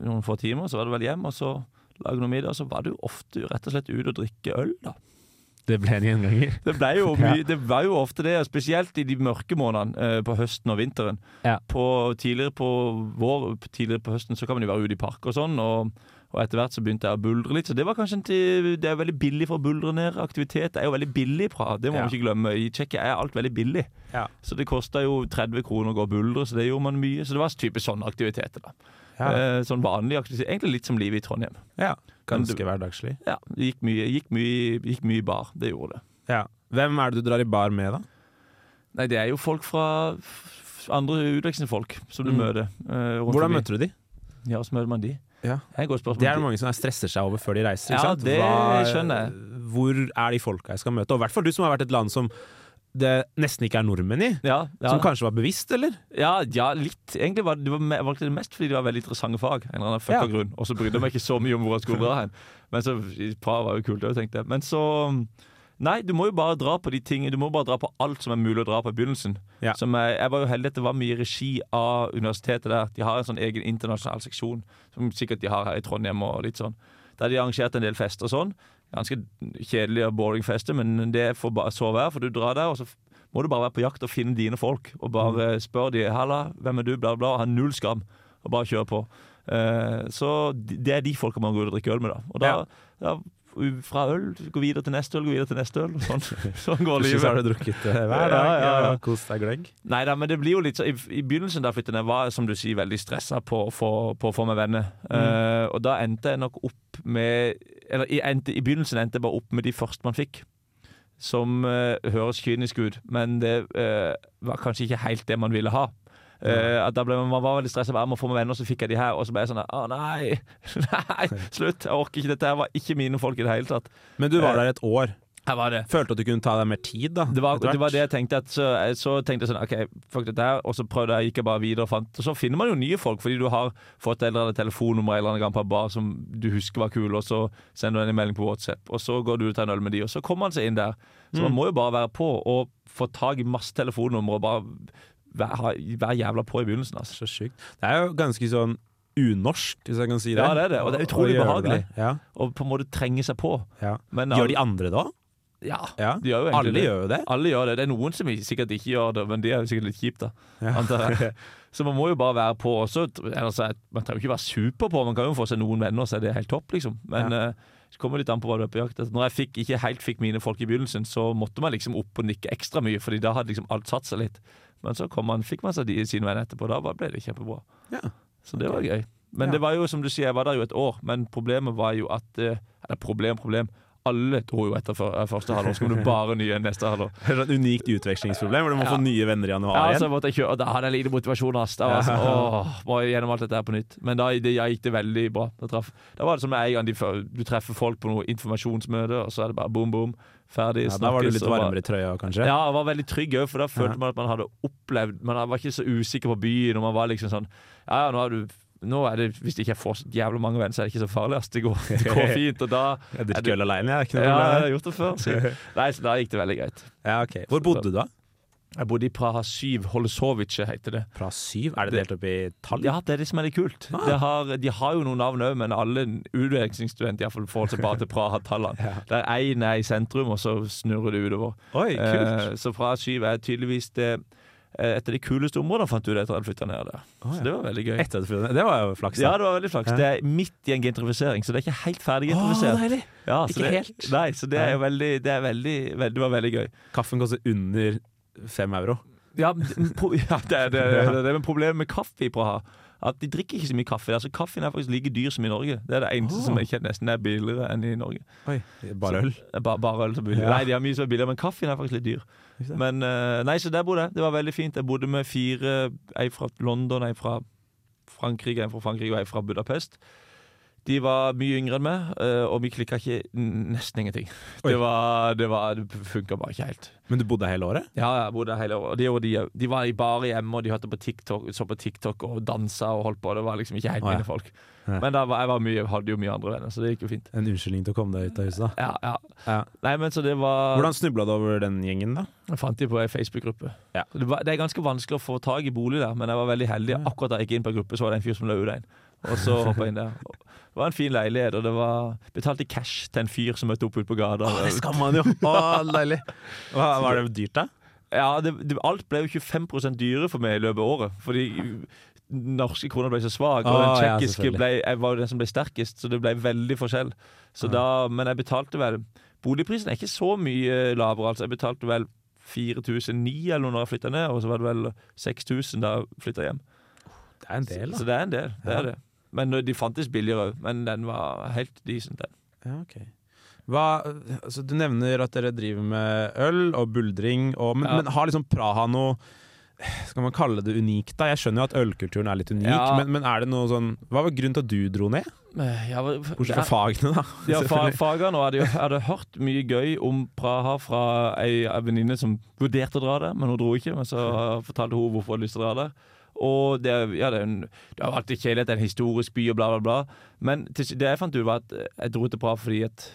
noen få timer, så var det vel hjem, og så lage noe middag, så var jo ofte rett og slett ute og drikke øl, da. Det ble en gjenganger. Det, ble jo [LAUGHS] mye, det var jo ofte det, spesielt i de mørke månedene eh, på høsten og vinteren. Ja. På, tidligere på vår, tidligere på høsten så kan man jo være ute i park og sånn, og, og etter hvert så begynte jeg å buldre litt. Så det var kanskje en tid, det er veldig billig for å buldre ned. Aktivitet er jo veldig billig bra, det må Ja. man ikke glemme. I Tsjekkia er alt veldig billig. Ja. Så det kosta jo 30 kroner å gå og buldre, så det gjorde man mye. Så det var type sånne aktiviteter, da. Ja. Eh, sånn vanlig aktivitet. Egentlig litt som livet i Trondheim. ja. Ganske du- hverdagslig. Ja, det gikk mye, gikk mye, gikk mye i bar. Det gjorde det. Ja. Hvem er det du drar i bar med, da? Nei, det er jo folk fra andre utvekslingsfolk som du Mm. møter. eh, Hvordan forbi. møter du de? Ja, hvordan møter man de? Ja. Det er. Det er mange som er stresser seg over før de reiser. Ikke Ja, sant? det skjønner jeg. Hvor er de folka jeg skal møte? Og i hvert fall du som har vært et land som det nesten ikke er nordmenn i. ja, ja. Som kanskje var bevisst, eller? ja, ja, litt. Egentlig var det, var, jeg valgte det mest fordi det var veldig interessante fag. En eller annen fucka Ja. grunn. Og så brydde jeg meg ikke så mye om hvor jeg skulle dra hen. Men så Praha var jo kult òg, tenkte jeg. Men så Nei, du må jo bare dra på de tingene Du må bare dra på alt som er mulig å dra på i begynnelsen. Ja. Som jeg, jeg var jo heldig at det var mye regi av universitetet der. De har en sånn egen internasjonal seksjon, som sikkert de har her i Trondheim og litt sånn. Der de arrangerte en del fester og sånn. Ganske kjedelige og boring fester, men det får bare så være, for du drar der, og så må du bare være på jakt og finne dine folk. Og bare spørre de 'halla, hvem er du', bla, bla, og ha null skam. Og bare kjøre på. Uh, så det er de folka man går ut og drikker øl med, da. Og da, Ja. da fra øl, gå videre til neste øl, gå videre til neste øl. Sånn, [LAUGHS] sånn går livet. så har du drukket eh, hver dag. Ja, ja, ja. Kos deg gløgg. Nei da, men det blir jo litt så I, i begynnelsen da jeg var som du sier veldig stressa på, å få- på å få meg venner. Eh, og da endte jeg nok opp med Eller i, endte, i begynnelsen endte jeg bare opp med de første man fikk. Som uh, høres kynisk ut, men det uh, var kanskje ikke helt det man ville ha. Eh, at da ble man, var veldig stressa. Jeg må få meg venner, så fikk jeg de her. Og så ble jeg sånn Å [LAUGHS] nei! nei, slutt! Jeg orker ikke. Dette her var ikke mine folk i det hele tatt. Men du var der et år. Jeg var det. Følte at du kunne ta deg mer tid, da? Det var, det var det jeg tenkte. Så, så tenkte jeg sånn OK, fuck dette her. Og så prøvde jeg, gikk jeg bare videre og fant Og så finner man jo nye folk, fordi du har fått et eller annet telefonnummer eller annen gang på en bar som du husker var kul, og så sender du en melding på WhatsApp, og så går du ut og tar en øl med de, og så kommer man seg inn der. Så man må jo bare være på og få tak i masse telefonnumre og bare være, ha- jævla på i begynnelsen. Altså. Så sykt. Det er jo ganske sånn unorsk, hvis jeg kan si det. Ja, det er det, og det er utrolig behagelig. Ja, Og på en måte trenge seg på. ja. Men Gjør de andre da? Ja, Ja. de gjør jo Alle det. gjør jo det. Alle gjør det. Det er noen som sikkert ikke gjør det, men de er jo sikkert litt kjipt, da. Ja. [LAUGHS] Så man må jo bare være på. Også, er, man trenger ikke være super på, man kan jo få seg noen venner, så er det helt topp, liksom. Men eh, det kommer litt an på hva du er på jakt etter. Når jeg fikk, ikke helt fikk mine folk i begynnelsen, så måtte man liksom opp og nikke ekstra mye, Fordi da hadde liksom alt satt seg litt. Men så kom man, fikk man seg de sine venner etterpå, da ble det kjempebra. Ja. Så det var gøy. Men det var jo som du sier, jeg var der jo et år, men problemet var jo at eh, Eller problem, problem. Alle dro jo etter første halvår, så kommer det bare nye neste halvår. [LAUGHS] Det et unikt utvekslingsproblem, hvor du må Ja. få nye venner i januar Ja, igjen. så måtte jeg kjøre, og da hadde jeg lite motivasjon. Ass. Da var jeg sånn, [LAUGHS] åh, må jeg gjennom alt dette her på nytt. Men da det, gikk det veldig bra. Da, traff, da var det som en gang de, du treffer folk på noe informasjonsmøte, og så er det bare boom, boom, ferdig, Ja, da var du litt varmere i trøya, kanskje? Ja, jeg var veldig trygg òg, for da følte Ja. man at man hadde opplevd Man var ikke så usikker på byen, og man var liksom sånn Ja, ja, nå har du nå er det, Hvis ikke jeg får så jævla mange venner, så er det ikke så farlig. ass. Det går, [LAUGHS] det går fint. Og da Jeg drikker øl alene, jeg. Ja, jeg har gjort det før. Så. [LAUGHS] Nei, så da gikk det veldig greit. Ja, ok. Hvor bodde du da? Jeg bodde i Praha 7, Holosovice heter det. Praha 7? Er det delt opp i tall? Ja, det er det som er litt kult. Ah. Det har, de har jo noen navn òg, men alle utvekslingsstudenter forholder seg bare til Praha-tallene. [LAUGHS] Ja. Der én er i sentrum, og så snurrer det utover. Oi, kult. Eh, så Praha 7 er tydeligvis det et av de kuleste områdene, fant du det etter at jeg flytta ned der. Oh, ja. Så det var veldig gøy. Etter at Det var jo flaks. da. Ja, det var veldig flaks. Ja. Det er midt i en gentrifisering, så det er ikke helt ferdig gentrifisert. gentrifisert. deilig! Ja, så Ikke det, helt. Nei, så det er jo veldig Det, er veldig, veldig, det var veldig gøy. Kaffen koster under fem euro. Ja, pro- [LAUGHS] ja det, er- det, er- det, er det med problemet med kaffe i Praha. At De drikker ikke så mye kaffe. Altså Kaffen er faktisk like dyr som i Norge. Det er det eneste oh. som ikke nesten er billigere enn i Norge. Oi, bare øl? Så, Ba, bare øl som er billig. Ja. Nei, de har mye som er billigere, men kaffen er faktisk litt dyr. Men eh, Nei, så der bodde jeg. Det var veldig fint. Jeg bodde med fire. Ei fra London, ei fra Frankrike, en fra Frankrike og ei fra Budapest. De var mye yngre enn meg, eh, og vi klikka ikke nesten ingenting. Det var, det, var, det funka bare ikke helt. Men du bodde hele året? Ja, jeg bodde hele året. De, de, de var i bare hjemme, og de hørte på TikTok, så på TikTok og dansa og holdt på. Det var liksom ikke helt mine folk. Men var, jeg var mye, hadde jo mye andre venner, så det gikk jo fint. En unnskyldning til å komme deg ut av huset. Ja, ja. Ja. Nei, men så det var Hvordan snubla du over den gjengen, da? Jeg fant de på ei Facebook-gruppe. Ja. Det, det er ganske vanskelig å få tak i bolig der, men jeg var veldig heldig. Akkurat da jeg gikk inn på gruppe, så var det en fyr som la ut en. Og så hoppa inn der. Det var en fin leilighet, og det var betalte cash til en fyr som møtte opp ute på gata. Åh, det skal man jo! [LAUGHS] Å, deilig. Hva, var det dyrt, da? Ja, det, det, alt ble jo 25 dyrere for meg i løpet av året. Fordi norske kroner ble så svak, og den tsjekkiske ja, ble, var den som ble sterkest, så det ble veldig forskjell. Så Ja. da, men jeg betalte vel Boligprisen er ikke så mye lavere, altså. Jeg betalte vel 4009 eller noe når jeg flytta ned, og så var det vel 6000 da jeg flytta hjem. Det er en del, da. Så det er en del. det er det. Men ø, de fantes billigere òg, men den var helt decent, den. Ja, okay. Hva, altså, du nevner at dere driver med øl og buldring, og, men, Ja. men har liksom Praha noe Skal man kalle det unikt, da? Jeg skjønner jo at ølkulturen er litt unik, Ja. men, men er det noe sånn Hva var grunnen til at du dro ned? Eh, Ja, Bortsett fra fagene, da. [LAUGHS] Ja, fa fagene hadde, jeg hadde hørt mye gøy om Praha fra ei venninne som vurderte å dra der, men hun dro ikke. Men så fortalte hun hvorfor hun hadde lyst til å dra der. Og det, ja, det, en, det har alltid kjedelig at det er en historisk by og bla, bla, bla. Men til, det jeg fant ut, var at jeg dro til Praha fordi at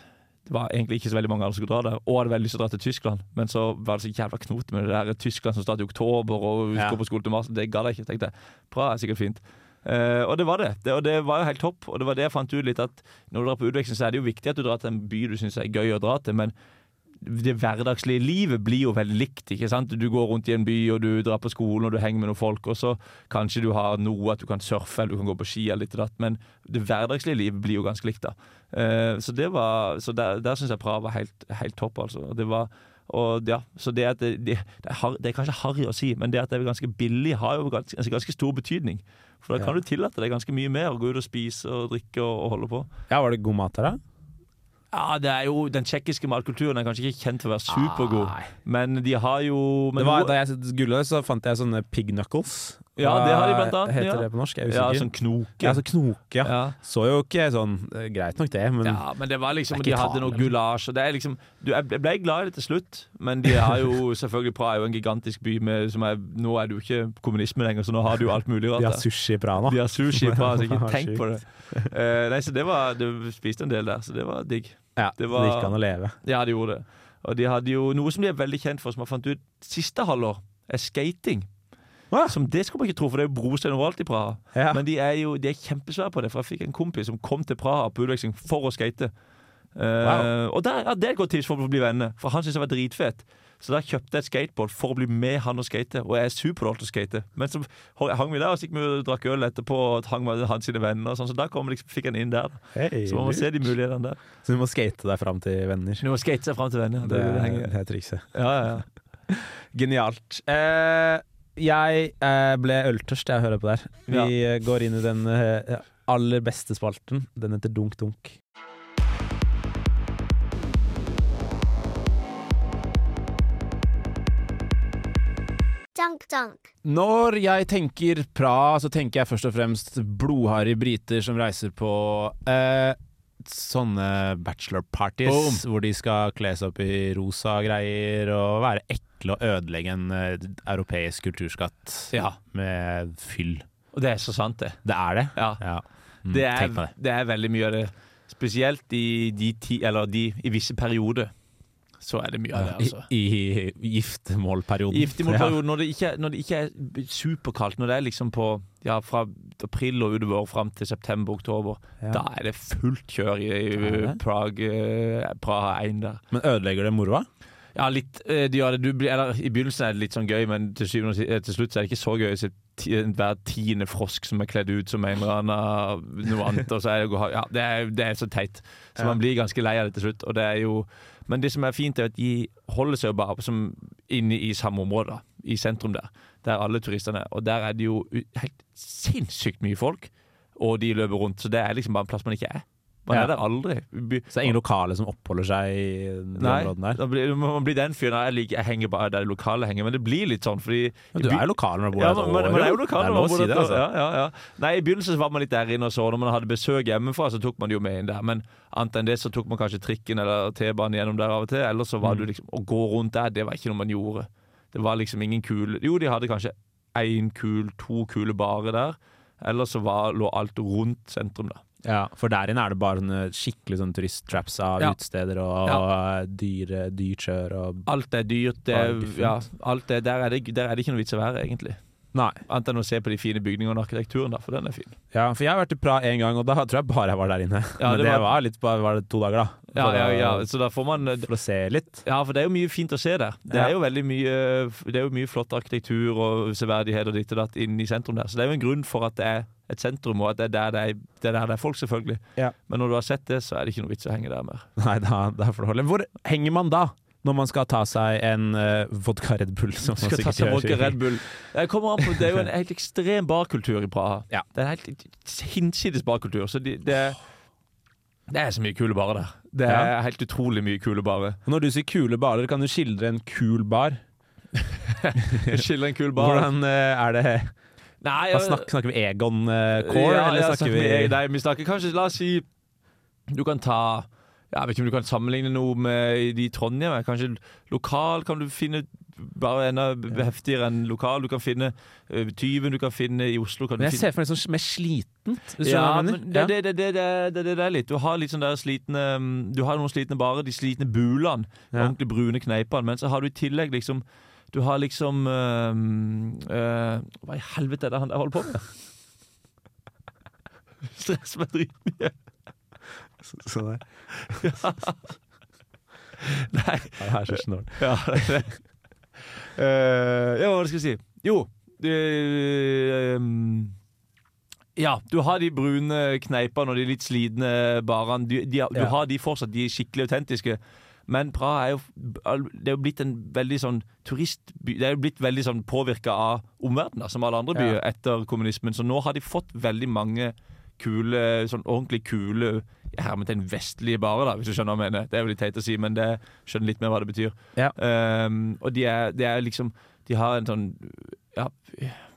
det var egentlig ikke så veldig mange andre som skulle dra der, og hadde veldig lyst til å dra til Tyskland. Men så var det så jævla knot med det der Tyskland som startet i oktober, og Ja. skulle på skole til mars. Det gadd jeg ikke. tenkte. Praha er sikkert fint. Uh, og det var det. det. Og det var jo helt topp. Og det var det jeg fant ut litt at når du drar på utveksling, så er det jo viktig at du drar til en by du syns er gøy å dra til, men det hverdagslige livet blir jo veldig likt. ikke sant? Du går rundt i en by, og du drar på skolen, og du henger med noen folk, og så kanskje du har noe at du kan surfe, eller du kan gå på ski, eller litt og datt, men det hverdagslige livet blir jo ganske likt, da. Uh, så det var, så der, der syns jeg Praha var helt, helt topp, altså. Det var og ja, så det at det, det, det, er, har- det er kanskje harry å si, men det at det er ganske billig, har jo ganske, altså ganske stor betydning. For da kan Ja. du tillate deg ganske mye mer å gå ut og spise og drikke og, og holde på. Ja, Var det god mat der, da? Ja, det er jo Den tsjekkiske matkulturen er kanskje ikke kjent for å være supergod, Nei. men de har jo men Det var, da jeg googla det, så fant jeg sånne pig knuckles. Ja, det har de blant annet, Heter ja. det på norsk? Jeg er usikker. Ja, sånn knoke. Ja, så knoke, ja. Ja. Så jo ikke sånn eh, Greit nok, det, men Ja, men det var liksom Det De hadde noe gulasj. og Det er liksom du, Jeg ble glad i det til slutt, men de har jo [LAUGHS] selvfølgelig Praha er jo en gigantisk by med som er, Nå er det jo ikke kommunisme lenger, så nå har du jo alt mulig rart. de har sushi i Praha. De har sushi i Praha, så ikke [LAUGHS] tenk på det. Uh, nei, så det var Du spiste en del der, så det var digg. Ja, Det det, var- gikk an å leve. Ja, de gjorde det. Og de hadde jo noe som de er veldig kjent for, som jeg fant ut siste halvår, er skating. Hva? Som det skal man ikke tro, for det er jo brostein overalt i Praha. Ja. Men de er jo de er kjempesvære på det, for jeg fikk en kompis som kom til Praha på utveksling for å skate. Wow. Og der, ja, det er et godt tips for å bli venner, for han syntes det var dritfett. Så da kjøpte jeg et skateboard for å bli med han og skate, og jeg er superdårlig til å skate. Men så hang vi der og så gikk vi og drakk øl etterpå, og hang med hans sine venner, og sånn, så da kom liksom, fikk han inn der. Hey, Så man må se de mulighetene der. Så du må skate deg fram til venner. Du må skate seg fram til venner. Det, Det, det, er- det er trikset. Ja, ja, ja. Genialt. Eh, jeg eh, ble øltørst, jeg hører på der. Vi ja. går inn i den eh, aller beste spalten. Den heter Dunk Dunk. Dunk dunk. Når jeg tenker Praha, så tenker jeg først og fremst blodharry briter som reiser på eh, sånne bachelor parties Boom. hvor de skal kle seg opp i rosa greier og være ekle og ødelegge en eh, europeisk kulturskatt Ja. med fyll. Og det er så sant, det. Det er det? Ja. Ja. Mm, Det er, det. det er veldig mye av det. Spesielt i, de ti, eller de, i visse perioder. Så er det mye av det, altså. I, i giftermålperioden. I ja. når, det ikke- når det ikke er superkaldt, når det er liksom på ja, fra april og utover fram til september-oktober, Ja. da er det fullt kjør i, i? Prague, eh, Praha 1 der. Men ødelegger det moroa? Ja, litt. eh, De gjør det. Du eller, I begynnelsen er det litt sånn gøy, men til, syvende eh, til slutt er det ikke så gøy å se hver tiende frosk som er kledd ut som en eller annen noe annet. Og så er det, ja, det, er, det er så teit. Så Ja. man blir ganske lei av det til slutt. Og det er jo, men det som er fint, er at de holder seg jo bare som inne i samme område, i sentrum der, der alle turistene er. Og der er det jo helt sinnssykt mye folk, og de løper rundt. Så det er liksom bare en plass man ikke er. Man Ja. er der aldri. Så det er ingen lokale som oppholder seg i de Nei, områdene der? Nei, blir, man blir den fyren jeg, liker, jeg henger bare der lokale henger, men det blir litt sånn fordi Men du er jo lokal når du bor der et men, år. men det er jo lokal når man bor der, altså. ja, ja, ja. Nei, I begynnelsen så var man litt der inne og så når man hadde besøk hjemmefra, så tok man det jo med inn der. Men annet enn det så tok man kanskje trikken eller T-banen gjennom der av og til. Eller så var Mm. du liksom Å gå rundt der, det var ikke noe man gjorde. Det var liksom ingen kule Jo, de hadde kanskje én kul, to kule barer der. Eller så var, lå alt rundt sentrum, da. Ja, for der inne er det bare sånne skikkelig sånn turisttraps av Ja. utesteder og dyre, dyrt kjør og Alt er dyrt. Det, ja, alt er, der, er det, der er det ikke noe vits å være, egentlig. Nei. Annet enn å se på de fine bygningene og arkitekturen, da, for den er fin. Ja, for jeg har vært i Praha én gang, og da tror jeg bare jeg var der inne. Ja, Men det det, var- var, litt bare var det to dager, da. Ja, ja, ja, så da får man For å se litt. Ja, for det er jo mye fint å se der. Det er jo veldig mye Det er jo mye flott arkitektur og severdighet og ditt og datt inne i sentrum der. Så det er jo en grunn for at det er et sentrum, og at det er der det er, det er, der det er folk, selvfølgelig. Ja. Men når du har sett det, så er det ikke noe vits å henge der mer. Nei, da, da får det holde. Hvor henger man da? Når man skal ta seg en uh, vodka Red Bull, som man Skal ta seg vodka Red Bull. Jeg kommer an på, Det er jo en helt ekstrem barkultur i Praha. Ja. Det er en helt hinsides barkultur. Så de, det, det er så mye kule barer der. Det er Ja. helt utrolig mye kule barer. Når du sier kule barer, kan du skildre en kul bar? [LAUGHS] skildre en kul bar. Hvordan uh, er det Nei, jeg- snakker, snakker vi Egon uh, Core, Ja, eller snakker vi vi Nei, vi snakker kanskje La oss si Du kan ta Jeg vet ikke om du kan sammenligne noe med de i Trondheim. Kanskje lokal kan du finne bare enda heftigere enn lokal. Du kan finne uh, Tyven, du kan finne i Oslo. Kan Men jeg ser for meg sånn mer slitent. ja, men det, det, det, det, det, det, det er litt. Du har litt sånn der slitne um, Du har noen slitne barer, de slitne bulene. Ja. Ordentlig brune kneipene. Men så har du i tillegg liksom Du har liksom um, uh, Hva i helvete er det han der holder på med? [LAUGHS] Stress meg dritmye. Der. [LAUGHS] Nei. Ja, her er så snålt. Ja, det er det. Eh, ja, hva skal jeg si? Jo uh, um, Ja, du har de brune kneipene og de litt slitne barene. Du, de, du Ja. har de fortsatt, de er skikkelig autentiske. Men Praha er jo Det er jo blitt en veldig sånn turistby Det er jo blitt veldig sånn påvirka av omverdenen, som alle andre Ja. byer etter kommunismen. Så nå har de fått veldig mange kule, sånn ordentlig kule hermetegn vestlige barer, da, hvis du skjønner hva jeg mener. Det er jo litt teit å si, men det skjønner litt mer hva det betyr. Ja. Um, og de er, de er liksom De har en sånn ja,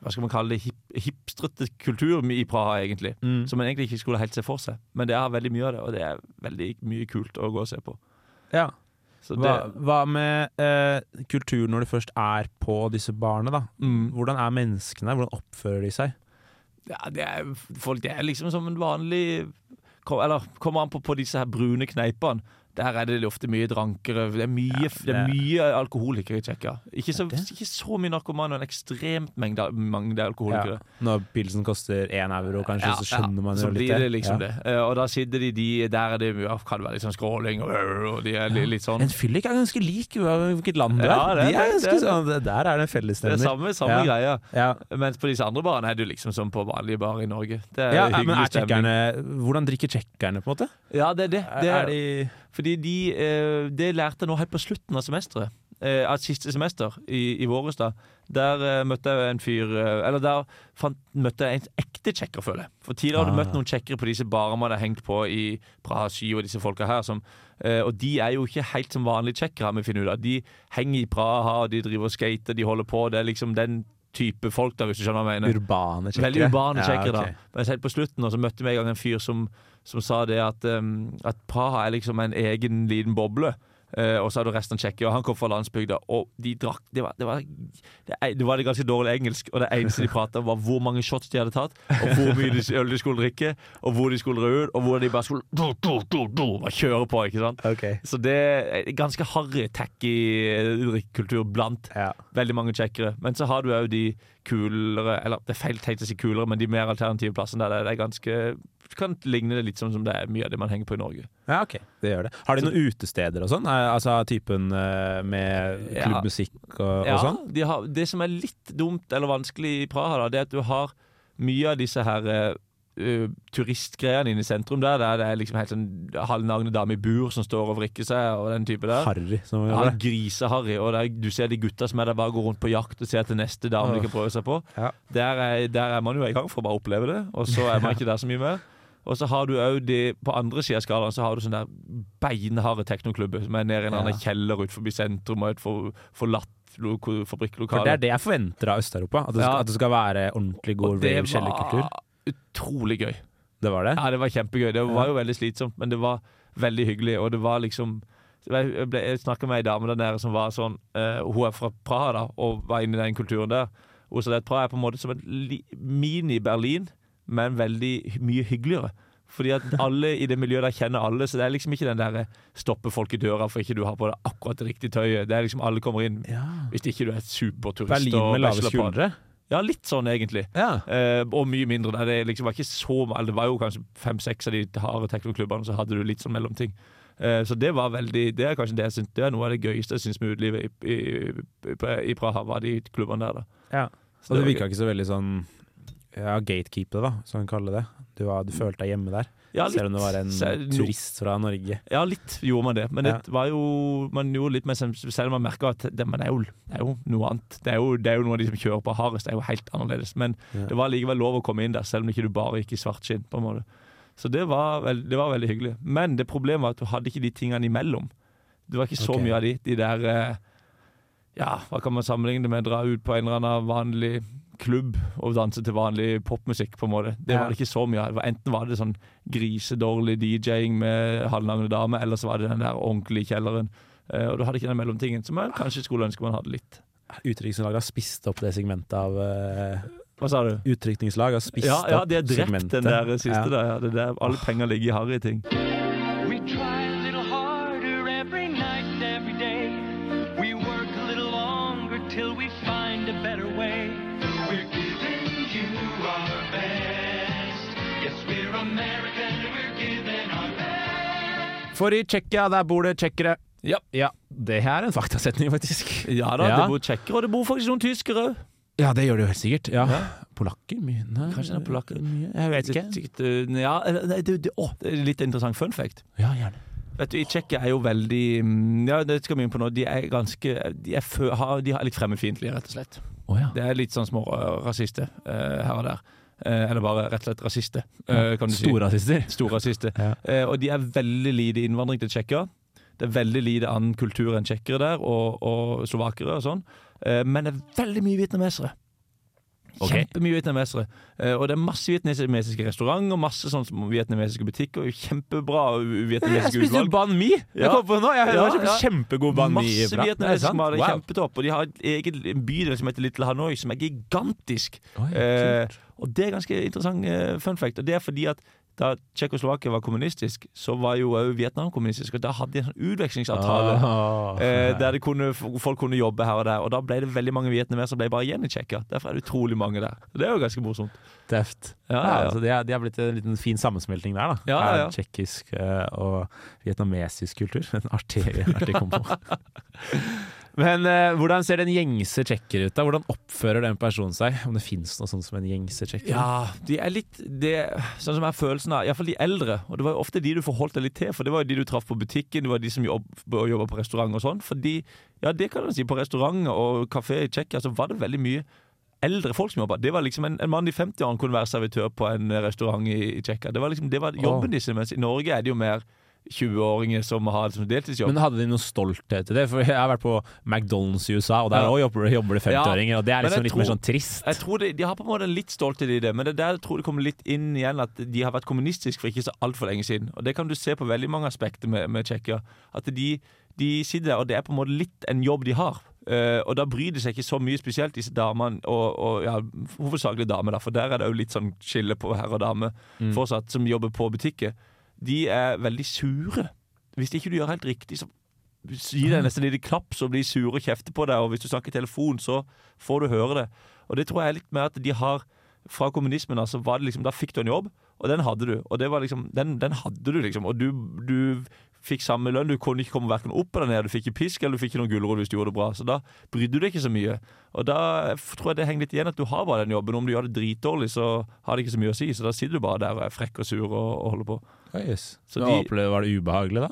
Hva skal man kalle det? Hip, hipstrete kultur i Praha, egentlig. Mm. Som man egentlig ikke skulle helt se for seg. Men det har veldig mye av det, og det er veldig mye kult å gå og se på. Ja. Så Hva, det, hva med eh, kultur når du først er på disse barene, da? Mm. Hvordan er menneskene? Hvordan oppfører de seg? Ja, det er, folk det er liksom som en vanlig Eller kommer an på på disse her brune kneipene. Der er det ofte mye drankere. Det er mye, Ja, det mye alkoholikere i Tsjekkia. Ikke, så- ikke så mye narkomane, men ekstremt mengde, mengde alkoholikere. Når pilsen koster én euro, kanskje, Ja, så skjønner man så jo litt det liksom Ja. det. Eh, og da sitter de, de Der er det ja, kan det være litt sånn skråling, og, og de er li- litt sånn. En fyllik er ganske lik hvilket land du er. Ja, det de er det, ganske sånn, Der er det en Det er samme, samme Ja. greia. Ja. Mens på disse andre barene er det liksom som på vanlige barer i Norge. Det er Ja, men hyggelig er stemning. Hvordan drikker tsjekkerne, på en måte? Ja, det er det. det er er, de Fordi de, eh, det lærte jeg nå helt på slutten av semesteret. eh, av siste semester i, i våres, da, der eh, møtte jeg en fyr Eller der fant, møtte jeg en ekte tsjekker, føler jeg. For tidligere hadde Ah. du møtt noen tsjekkere på disse barene man hadde hengt på i Praha 7 og disse folka her. Som, og de er jo ikke helt som vanlige tsjekkere, vi funnet ut av. De henger i Praha, de driver og skater, de holder på. Det er liksom den type folk, da, hvis du skjønner hva jeg mener. Urbane tsjekkere. Veldig urbane tsjekkere, Ja, okay. da. Men helt på slutten og så møtte vi en gang en fyr som, som sa det at, um, at Praha er liksom en egen liten boble. Uh, og så hadde det resten av Tsjekkia, han kom fra landsbygda. Og de drakk Det var det, var, det, er- det var det ganske dårlig engelsk, og det eneste de prata om, var hvor mange shots de hadde tatt, og hvor mye de, øl de skulle drikke, og hvor de skulle røde ut, og hvor de bare skulle do, do, do, do, bare kjøre på, ikke sant. Så det er ganske harry, tacky eh, drikkekultur blant veldig mange tsjekkere. Men så har du òg de kulere Eller det er feil å si kulere, men de mer alternative plassene der det er ganske kan ligne det litt sånn som det er mye av det man henger på i Norge. Ja, ok. Det gjør det. Har de noen utesteder og sånn? Eh, Altså typen eh, med klubbmusikk og, Ja, og sånn? de har, det som er litt dumt eller vanskelig i Praha, da, det er at du har mye av disse her uh, turistgreiene inne i sentrum der. Der det er liksom helt sånn halvnagne dame i bur som står og vrikker seg, og den type der. Harry, som Ja, griseharry. Og der, du ser de gutta som er der bare går rundt på jakt og ser etter neste dame de kan prøve seg på. Der, er, der er man jo i gang for å bare oppleve det, og så er man ikke der så mye mer. Og så har du òg de På andre sida av skalaen så har du sånne der beinharde teknoklubber som er nede i en ja. kjeller utenfor sentrum og et for, forlatt fabrikklokale. For det er det jeg forventer av Øst-Europa. At, Ja. at det skal være ordentlig god Og det var utrolig gøy. Det var det? Ja, det var kjempegøy. Det var jo veldig slitsomt, men det var veldig hyggelig. Og det var liksom Jeg, ble- jeg snakka med ei dame der nede som var sånn uh, Hun er fra Praha da, og var inne i den kulturen der. Hun sa at Praha er på en måte som en mini-Berlin, men veldig mye hyggeligere. Fordi at alle i det miljøet der kjenner alle, så det er liksom ikke den der stoppe folk i døra for ikke du har på deg akkurat det riktige tøyet. Det er liksom alle kommer inn hvis ikke du er superturist. Berlin med lave skuldre? Ja, litt sånn egentlig. Eh, og mye mindre. Der. Det liksom var ikke så Det var jo kanskje fem-seks av de harde teknoklubbene, så hadde du litt sånn mellomting. Eh, så det var veldig Det er kanskje det jeg synes, Det er noe av det gøyeste jeg syns med utelivet i, i, i Praha, var de klubbene der. da. Ja. Så Og det det virka ikke så veldig sånn ja, gatekeeper, da, som han kaller det. Du, var, du følte deg hjemme der, Ja, selv om du var en Se- turist fra Norge. Ja, litt gjorde man det. Men Ja. var jo Man gjorde litt mer Selv om man merka at det, det, er jo, det er jo noe annet. Det er jo, det er jo noe av de som kjører på hardest, det er jo helt annerledes. Men Ja. det var likevel lov å komme inn der, selv om ikke du bare gikk i svart skinn. på en måte. Så det var, veld, det var veldig hyggelig. Men det problemet var at du hadde ikke de tingene imellom. Det var ikke så okay. mye av de, de der eh, Ja, hva kan man sammenligne det med? Dra ut på en eller annen vanlig klubb og danse til vanlig popmusikk, på en måte. Det var det ikke så mye av. Enten var det sånn grisedårlig DJ-ing med halvnagne damer, eller så var det den der ordentlige kjelleren. Eh, og du hadde ikke den mellomtingen, som jeg kanskje skulle ønske man hadde litt. Utenrikslaget har spist opp det segmentet av uh, Hva sa du? Utrykningslag har spist Ja, ja, de har drept segmentet. den der siste Ja. der. Ja. Det der alle penger ligger i harry For i Tsjekkia, der bor det tsjekkere. Ja. Det her er en faktasetning, faktisk. Ja da, det bor tsjekkere, og det bor faktisk noen tyskere òg. Ja, det gjør det jo helt sikkert. Ja. Polakker? Mye? Nei, Kanskje det er polakker. Mye. Jeg vet ikke. Sikkert, eh, ja, det, det, å, det er litt interessant fun fact. Ja, gjerne. Vet du, I Tsjekkia er jo veldig mm, Ja, det skal vi inn på nå. De er ganske De er, fø, har, de er litt fremmedfiendtlige, rett og slett. Oh, ja. Det er litt sånn små uh, rasister uh, her og der. Eh, eller bare rett og slett rasister, eh, kan du si. Storrasister. Storrasister. [LAUGHS] Ja. Eh, og de er veldig lite innvandring til Tsjekkia. Det er veldig lite annen kultur enn tsjekkere der, og, og slovakere og sånn. Men det er veldig mye vietnamesere. Ok. Kjempemye vietnamesere. Eh, og det er masse vietnamesiske restauranter, masse sånn vietnamesiske butikker. og Kjempebra [LAUGHS] Jeg vietnamesiske spiste utvalg. ban mi! Jeg Ja. kom på nå! Jeg har Ja, kjøpt ja. kjempegod ban mi. Masse vietnamesiske vietnamesisk mat. Wow. kjempetopp. Og de har egen en bydel som heter Little Hanoi, som er gigantisk. Oi, Eh, og det er ganske interessant uh, fun fact. Og det er fordi at da Tsjekkoslovakia var kommunistisk, så var jo òg Vietnam kommunistisk. Og da hadde de en sånn utvekslingsavtale Ah. eh, der kunne, folk kunne jobbe her og der. Og da ble det veldig mange vietnamesere som ble bare igjen i Tsjekkia. Derfor er det utrolig mange der. Det er jo ganske morsomt. Deft. Ja, Ja, ja, altså de, er, de har blitt en liten fin sammensmelting der, da. Ja, ja, ja. Er Tsjekkisk eh, og vietnamesisk kultur. [LAUGHS] En artig, artig kombo. [LAUGHS] Men eh, hvordan ser den gjengse tsjekker ut? da? Hvordan oppfører den personen seg? Om det fins noe sånt som en gjengse tsjekker? Ja, de er litt det, Sånn som er følelsen av Iallfall de eldre. Og det var jo ofte de du forholdt deg litt til, for det var jo de du traff på butikken, det var de som jobb, jobba på restaurant og sånn. Fordi, ja, det kan du si, på restauranter og kafé i Tsjekkia så var det veldig mye eldre folk som jobba. Det var liksom en, en mann i 50-årene kunne være servitør på en restaurant i, i Tsjekkia. Det var liksom, det var jobben deres. Mens i Norge er det jo mer 20-åringer som har som deltidsjobb. Men hadde de noe stolthet i det? For jeg har vært på McDonald's i USA, og der Ja. òg jobber, jobber det 50-åringer, og det er liksom litt litt mer sånn trist. Jeg tror de, de har på en måte litt stolthet i det, men det er der jeg tror det kommer litt inn igjen at de har vært kommunistiske for ikke så altfor lenge siden. Og det kan du se på veldig mange aspekter med, med Tsjekkia. At de, de sitter der, og det er på en måte litt en jobb de har. Uh, og da bryr de seg ikke så mye, spesielt disse damene, og, og ja, hovedsakelig damer, da, for der er det jo litt sånn skille på herre og dame Mm. fortsatt, som jobber på butikker. De er veldig sure. Hvis ikke du gjør helt riktig, så Gi deg nesten et lite klapp, så blir sure og kjefter på deg. Og hvis du snakker i telefon, så får du høre det. Og det tror jeg er litt med at de har Fra kommunismen altså, var det liksom, da fikk du en jobb, og den hadde du. Og det var liksom, den, den hadde du, liksom. Og du, du fikk samme lønn. Du kunne ikke komme hverken opp eller ned. Du fikk ikke pisk eller du fikk ikke noen gulrot hvis du gjorde det bra. Så da brydde du deg ikke så mye. Og da tror jeg det henger litt igjen at du har bare den jobben. Om du gjør det dritdårlig, så har det ikke så mye å si. Så da sitter du bare der og er frekk og sur og, og holder på. Yes. Så de- opplevde, Var det ubehagelig, da?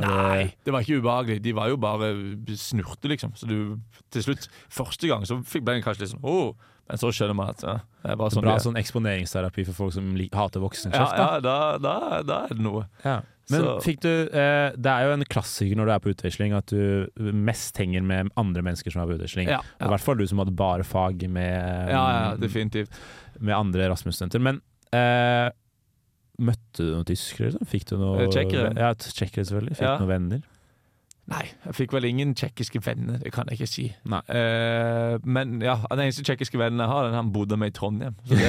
Nei, det var ikke ubehagelig. De var jo bare snurte, liksom. Så du til slutt Første gang så fikk ble jeg kanskje litt sånn oh, Men så skjønner man at ja, det er bare sånn Bra det er. sånn eksponeringsterapi for folk som hater Ja, voksenkjeft. ja da, da, da er det noe. Ja. Men Så- fikk du eh, Det er jo en klassiker når du er på utveksling, at du mest henger med andre mennesker som er på utveksling. Ja, I hvert fall du som hadde bare fag med, Ja, ja, definitivt. med andre Rasmus-studenter. Men eh, møtte du noen tyskere? Liksom? Fikk du noe tsjekkere? Ja, tjekkere selvfølgelig. Fikk Ja. noen venner? Nei, jeg fikk vel ingen tsjekkiske venner, det kan jeg ikke si. Eh, men ja, den eneste tsjekkiske vennen jeg har, den han bodde med i Trondheim. Det, [LAUGHS]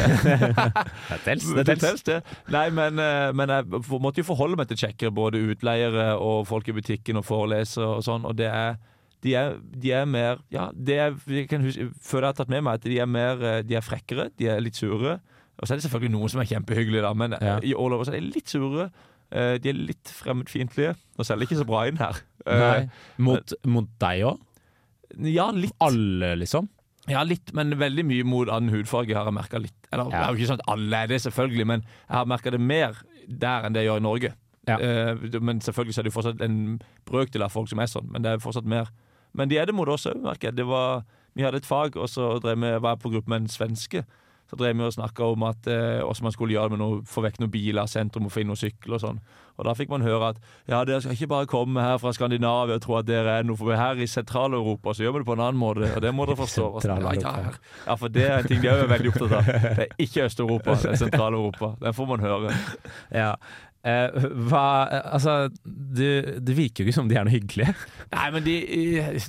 Det [LAUGHS] tels, det det tels. det. Nei, men, eh, men jeg måtte jo forholde meg til tsjekkere, både utleiere og folk i butikken og forelesere og sånn, og det er de er, de er mer Ja, det er, jeg kan huske, føler jeg har tatt med meg at de er mer eh, De er frekkere, de er litt sure. Og så er det selvfølgelig noen som er kjempehyggelige, da, men Ja. i all over så er de litt sure. Eh, De er litt fremmedfiendtlige. Nå selger ikke så bra inn her. Eh, Nei. Mot, mot deg òg? Ja, litt. Alle, liksom? Ja, litt, men veldig mye mot annen hudfarge har jeg merka litt. Eller, Det er jo ikke sånn at alle er det, selvfølgelig, men jeg har merka det mer der enn det jeg gjør i Norge. Ja. Eh, men selvfølgelig så er det jo fortsatt en brøkdel av folk som er sånn, men det er fortsatt mer. Men de er det mot oss òg, merker jeg. Det var, vi hadde et fag, og så drev vi, var jeg på gruppe med en svenske. Så drev vi og snakka om at, eh, hvordan man skulle gjøre det med noe, få vekk noen biler sentrum og finne noen sykler og sånn. Og da fikk man høre at ja, dere skal ikke bare komme her fra Skandinavia og tro at dere er noe, for her i Sentral-Europa så gjør vi det på en annen måte, og det må dere forstå. Så, Ja, ja, ja, for det er en ting de er veldig opptatt av. Det er ikke Øst-Europa, det er Sentral-Europa. Den får man høre. Ja. Eh, hva Altså, det, det virker jo ikke som de er noe hyggelige. Nei, men de,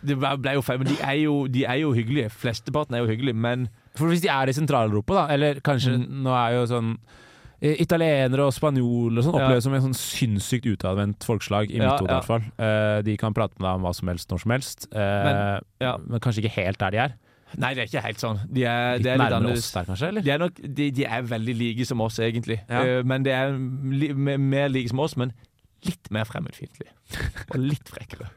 de ble jo feil, men de er jo, de er jo hyggelige. Flesteparten er jo hyggelige, men For hvis de er i Sentral-Europa, da, eller kanskje nå er jo sånn eh, Italienere og spanjoler og sånn Ja. som en sånn sinnssykt utadvendt folkeslag, i Ja, mitt hode i hvert fall. Uh, de kan prate med deg om hva som helst når som helst, uh, Men, ja. men kanskje ikke helt der de er. Nei, det er ikke helt sånn. De er, Litt er litt nærmere annerledes. oss der, kanskje? eller? De er, nok, de, de er veldig like som oss, egentlig. Ja. Eh, men de er li, mer like som oss, men litt mer fremmedfiendtlig. Og litt frekkere.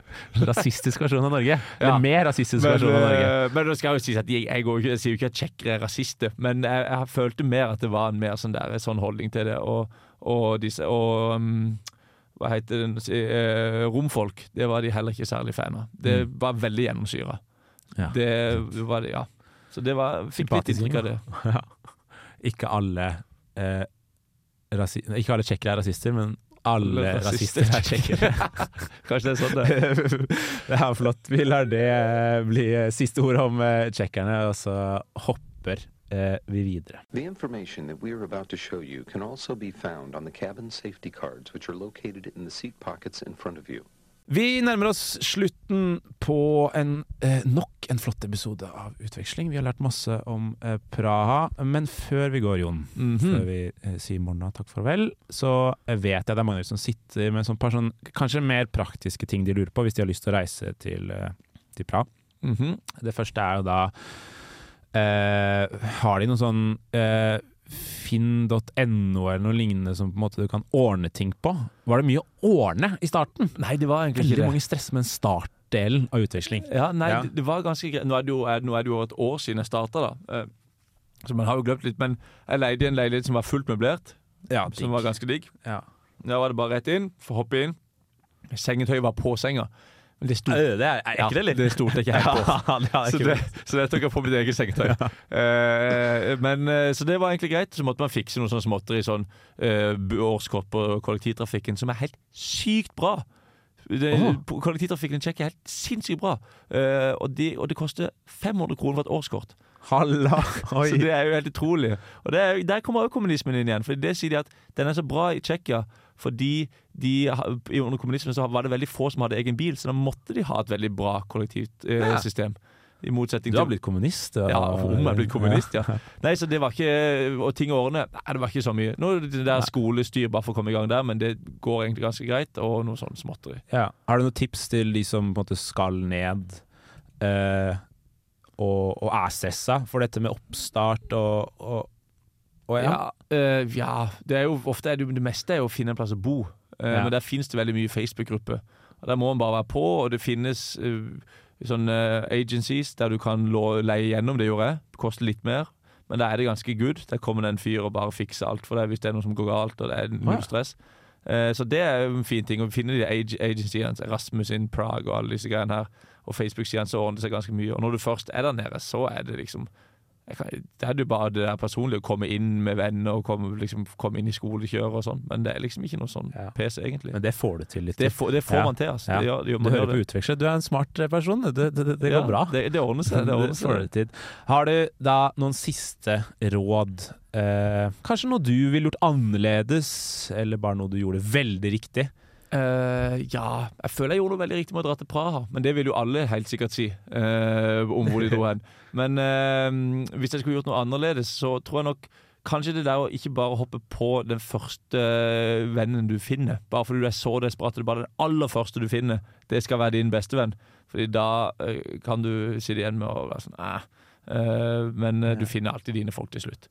Rasistisk versjon av Norge. Eller Ja. mer rasistisk Men, versjon av Norge. eh, men det skal jo sies at jeg, jeg, går, jeg sier jo ikke at tsjekkere er rasister, men jeg, jeg følte mer at det var en mer sånn, der, sånn holdning til det. Og, og disse og, um, Hva heter det eh, Romfolk. Det var de heller ikke særlig fan av. Det var veldig gjennomsyra. Mm. Ja. Det var det, ja. Så det var, fikk litt inntrykk av det. [LAUGHS] Ja. Ikke alle eh, Ikke alle tsjekkere er rasister, men alle rasister er tsjekkere. [LAUGHS] Kanskje det er sånn det det er [LAUGHS] flott. Vi lar det eh, bli eh, siste ord om eh, tsjekkerne, og så hopper eh, vi videre. The information that we are about to show you can also be found on the cabin safety cards, which are located in the seat pockets in front of you. Vi nærmer oss slutten på en, eh, nok en flott episode av Utveksling. Vi har lært masse om eh, Praha, men før vi går, Jon, Mhm. før vi eh, sier morgen og takk farvel, så eh, vet jeg det er mange som sitter med sånn person, kanskje mer praktiske ting de lurer på hvis de har lyst til å reise til, eh, til Praha. Mhm. Det første er jo da eh, Har de noen sånn eh, finn.no eller noe lignende som på en måte du kan ordne ting på? Var det mye å ordne i starten? Nei, det var egentlig ikke det. mange stresser med en startdelen av utveksling. Ja, nei, Ja. Det, var ganske greit. Nå er det jo, er- det jo et år siden jeg starta, da. Eh, Så man har jo glemt litt. Men jeg leide en leilighet som var fullt møblert. Ja, som var ganske digg. Ja. Da var det bare rett inn, få hoppe inn. Sengetøyet var på senga. Men det er stort. det er, er ikke det litt? det stolte jeg ikke helt på. [LAUGHS] Ja, det er så, det, så det tok jeg på mitt eget sengetøy. Eh, men, eh, så det var egentlig greit. Så måtte man fikse noe sånn småtteri, sånn uh, årskort på kollektivtrafikken, som er helt sykt bra. Det, oh. Kollektivtrafikken i Tsjekkia er helt sinnssykt bra. uh, og, de, og det koster 500 kroner for et årskort. Halla! [LAUGHS] Oi. Så det er jo helt utrolig. Og det er, Der kommer også kommunismen inn igjen. For det sier de at den er så bra i Tsjekkia fordi de, under kommunismen så var det veldig få som hadde egen bil, så da måtte de ha et veldig bra kollektivsystem. Ja. system I motsetning til Du har blitt kommunist? ja, om jeg er blitt kommunist, ja. [LAUGHS] Nei, så det var ikke Og ting å ordne Nei, det var ikke så mye. Nå er det der skolestyr bare for å komme i gang der, men det går egentlig ganske greit, og noe sånn småtteri. Ja. Har du noen tips til de som på en måte skal ned eh, og, og er stressa for dette med oppstart og, og, og ja. Ja, eh, ja det, er jo, ofte er det, det meste er jo å finne en plass å bo. Uh, Ja. Men der finnes det veldig mye Facebook-grupper. Der må man bare være på, og det finnes uh, sånne agencies der du kan leie gjennom. Det gjorde jeg. Det koster litt mer, men da er det ganske good. Der kommer det en fyr og bare fikser alt for deg hvis det er noe som går galt, og det er null stress. Eh, Så det er jo en fin ting. Å finne de ag- agencyene, Rasmus in Prague og alle disse greiene her, og Facebook-sidene, så ordner det seg ganske mye. Og når du først er der nede, så er det liksom kan, Det er jo bare det der personlige å komme inn med venner og komme, liksom, komme inn i skolekjøret og sånn, men det er liksom ikke noe sånn Ja. PC, egentlig. Men det får du til litt. Det får, det får Ja. man til, altså. Ja. Det gjør, det gjør, Du hører på det. Du er en smart person. Det, går bra. Det, ordner seg. Det [LAUGHS] ordner seg. Har du da noen siste råd? Eh, kanskje noe du ville gjort annerledes, eller bare noe du gjorde veldig riktig? Eh, ja, jeg føler jeg gjorde noe veldig riktig med å dra til Praha, men det vil jo alle helt sikkert si Uh, om hvor de dro hen. Men uh, hvis jeg skulle gjort noe annerledes, så tror jeg nok kanskje det der å ikke bare hoppe på den første vennen du finner, bare fordi du er så desperat at det er bare den aller første du finner, det skal være din beste venn. Fordi da kan du sitte igjen med å være sånn men du finner alltid dine folk til slutt.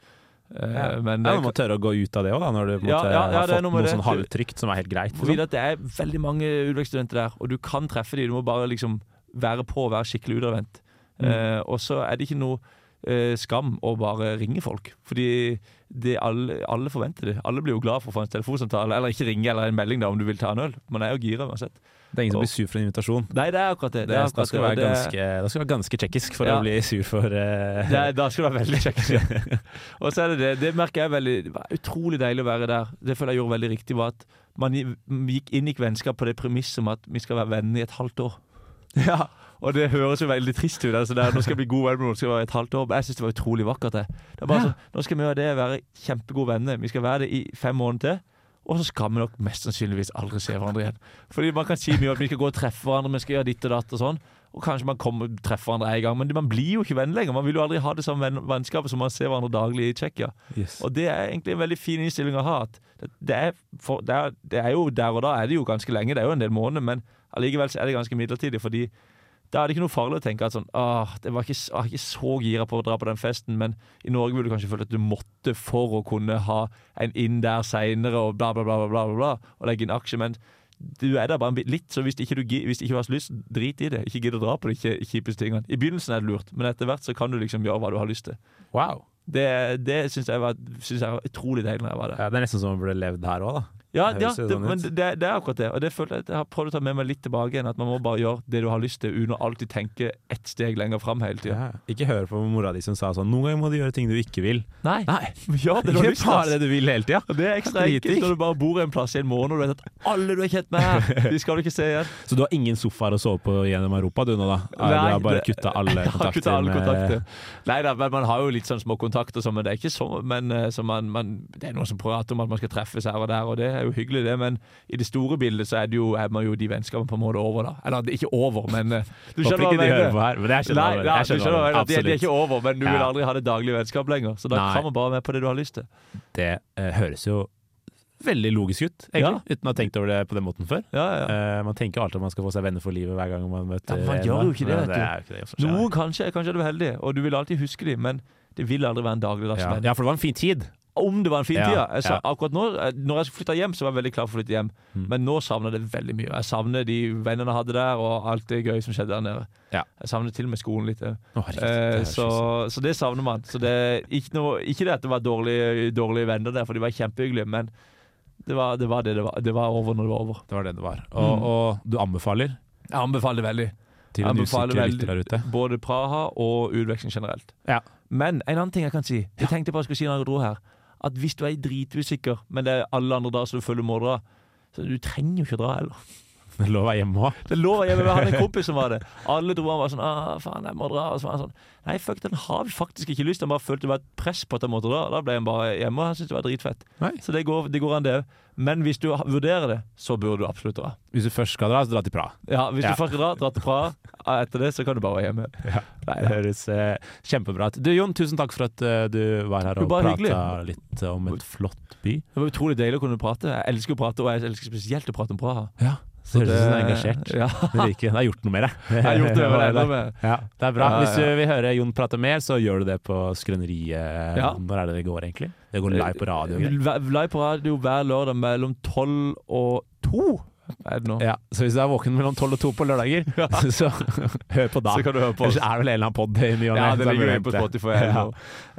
Eh, Ja. men ja, man må tørre å gå ut av det òg, når du Ja, ja, ja, har fått noe noe, sånn det. halvtrygt som er helt greit. Fordi Liksom. at det er veldig mange utvekstsstudenter der, og du kan treffe dem. Du må bare liksom være på og være skikkelig utadvendt. Mm. Uh, og så er det ikke noe eh, skam å bare ringe folk. Fordi det alle, alle forventer det. Alle blir jo glad for å få en telefonsamtale, eller ikke ringe eller en melding da om du vil ta en øl. Man er jo gira uansett. Det er ingen som blir sur for en invitasjon. Nei, det er akkurat det. Det, det er akkurat skal det, være det- ganske, da skal være ganske tsjekkisk for Ja. å bli sur for uh... det er, da skal du være veldig tjekkisk Ja. [LAUGHS] Og så er det det. Det merker jeg veldig Det var utrolig deilig å være der. Det føler jeg gjorde veldig riktig, var at man gikk gikk inngikk vennskap på det premisset om at vi skal være venner i et halvt år. Ja, og det høres jo veldig trist ut. Altså der, nå skal jeg bli god venn med noen, skal være et halvt år. Men jeg syns det var utrolig vakkert. Det. det Ja. sånn, nå skal vi og det, være kjempegode venner. Vi skal være det i fem måneder til. Og så skal vi nok mest sannsynligvis aldri se hverandre igjen. Fordi man kan si mye om at vi skal gå og treffe hverandre, vi skal gjøre ditt og datt og sånn. Og kanskje man kommer treffer hverandre en gang, men man blir jo ikke venn lenger. Man vil jo aldri ha det samme venn- vennskapet som man ser hverandre daglig i Tsjekkia. Yes. Og det er egentlig en veldig fin innstilling å ha. At det, det, er for, det, er, det er jo der og da er det jo ganske lenge, det er jo en del måneder, men allikevel så er det ganske midlertidig. fordi da er det ikke noe farlig å tenke at sånn ah, det var ikke, jeg var ikke så gira på å dra på den festen, men i Norge ville du kanskje følt at du måtte for å kunne ha en inn der seinere og bla, bla, bla, bla, bla, bla, og legge inn aksje. Men du er der bare en bit litt, så hvis ikke du, hvis ikke du har lyst, drit i det. Ikke gidd å dra på de kjipeste tingene. I begynnelsen er det lurt, men etter hvert så kan du liksom gjøre hva du har lyst til. Wow. Det, det syns jeg, var- synes jeg var utrolig deilig når jeg var der. Ja, det er nesten som om man burde levd her òg, da. Ja, ja det, sånn men det, det er akkurat det. Og det føler jeg jeg har prøvd å ta med meg litt tilbake igjen. At man må bare gjøre det du har lyst til, uten å alltid tenke ett steg lenger fram hele tida. Ja. Ikke hør på mora di som sa sånn Noen ganger må du gjøre ting du ikke vil. Nei. Nei. [LAUGHS] Ja, det [LAUGHS] du har lyst til. bare det du vil hele tida. Det er ekstra enkelt når du bare bor en plass i en måned og du vet at alle du er kjent med her, [LAUGHS] de skal du ikke se igjen. Så du har ingen sofaer å sove på gjennom Europa du nå, da? Nei, du har bare kutta alle kontakter? Alle kontakter? med-. Nei da, men man har jo litt sånn små kontakter, så, men det er ikke så Men eh, så man, man, det er noen som prater om at man skal treffes her og der, og det er jo hyggelig, det. Men i det store bildet så er, det jo, er man jo de vennskapene på en måte over, da. Eller det er ikke over, men du skjønner hva jeg mener. her, men jeg skjønner Nei, nei, jeg skjønner skjønner. De, de er ikke over, men du Ja. vil aldri ha det daglige vennskap lenger. Så da Nei. kan man bare med på det du har lyst til. Det uh, høres jo veldig logisk ut, egentlig, uten å ha tenkt over det på den måten før. Ja, ja. Uh, man tenker alltid at man skal få seg venner for livet hver gang man møter Ja, man gjør jo ikke det, vet du. det. Noen kanskje, kanskje er du heldig, og du vil alltid huske dem, men det vil aldri være en daglig ja. ja, for det var en fin tid. Om det var en fin Ja, tid. ja. Jeg sa, ja. Akkurat nå, eh, når jeg flytta hjem, så var jeg veldig klar for å flytte hjem. Mm. Men nå savner jeg det veldig mye. Jeg savner de vennene jeg hadde der, og alt det gøy som skjedde der nede. Ja. Jeg savner til og med skolen litt. Oh, det Eh, så, så det savner man. Så det ikke, noe, ikke det at det var dårlige, dårlige venner der, for de var kjempehyggelige, men det var det var det det var. Det var over når det var over. Det var det det var. Og, Mm. og du anbefaler Jeg anbefaler veldig. til en anbefaler usikker lytter der ute? Både Praha og utveksling generelt. Ja. Men en annen ting jeg kan si Jeg tenkte på å jeg skulle si når jeg dro her. At hvis du er dritusikker, men det er alle andre dager som du må dra, så du trenger jo ikke dra heller. Det lå å være hjemme òg. Det lå hjemme. Vi hadde en kompis som var det. Alle dro han var sånn ah, 'Faen, jeg må dra.' Og så var han sånn Nei, fuck, den har vi faktisk ikke lyst til. Han bare følte det var et press på at han måtte dra. Da ble han bare hjemme, og han syntes det var dritfett. Nei. Så det går, det går an, det òg. Men hvis du vurderer det, så burde du absolutt dra. Hvis du først skal dra, så dra til Praha. Ja, Hvis Ja. du først skal dra, dra til Praha. [LAUGHS] Etter det så kan du bare være hjemme. Ja, det høres eh, kjempebra ut. Du Jon, tusen takk for at uh, du var her og prata litt om et flott by. Det var utrolig deilig å kunne prate. Jeg elsker å prate, og jeg elsker spesielt å prate om Praha. Ja, Så det høres ut som du er engasjert. [LAUGHS] Ja. Det liker jeg. Har gjort noe med det. Jeg har gjort det med det, enda. Ja, det er bra. Ja, Hvis du vil høre Jon prate mer, så gjør du det på Skrøneriet. Når er det det går, egentlig? Det går live på radio live på radio hver lørdag mellom tolv og to. Ja, så hvis du er våken mellom tolv og to på lørdager, [LAUGHS] [LAUGHS] så hør på da. Så kan du høre på oss. Ellers er det vel en eller annen pod i ny og ne, Ja, Ja.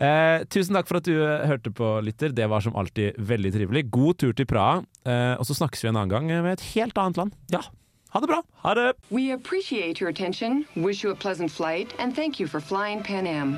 Eh, tusen takk for at du eh, hørte på, lytter. Det var som alltid veldig trivelig. God tur til Praha. Eh, og så snakkes vi en annen gang med et helt annet land. Ja, ha det bra! Ha det! We appreciate your attention, wish you a pleasant flight, and thank you for flying Pan Am.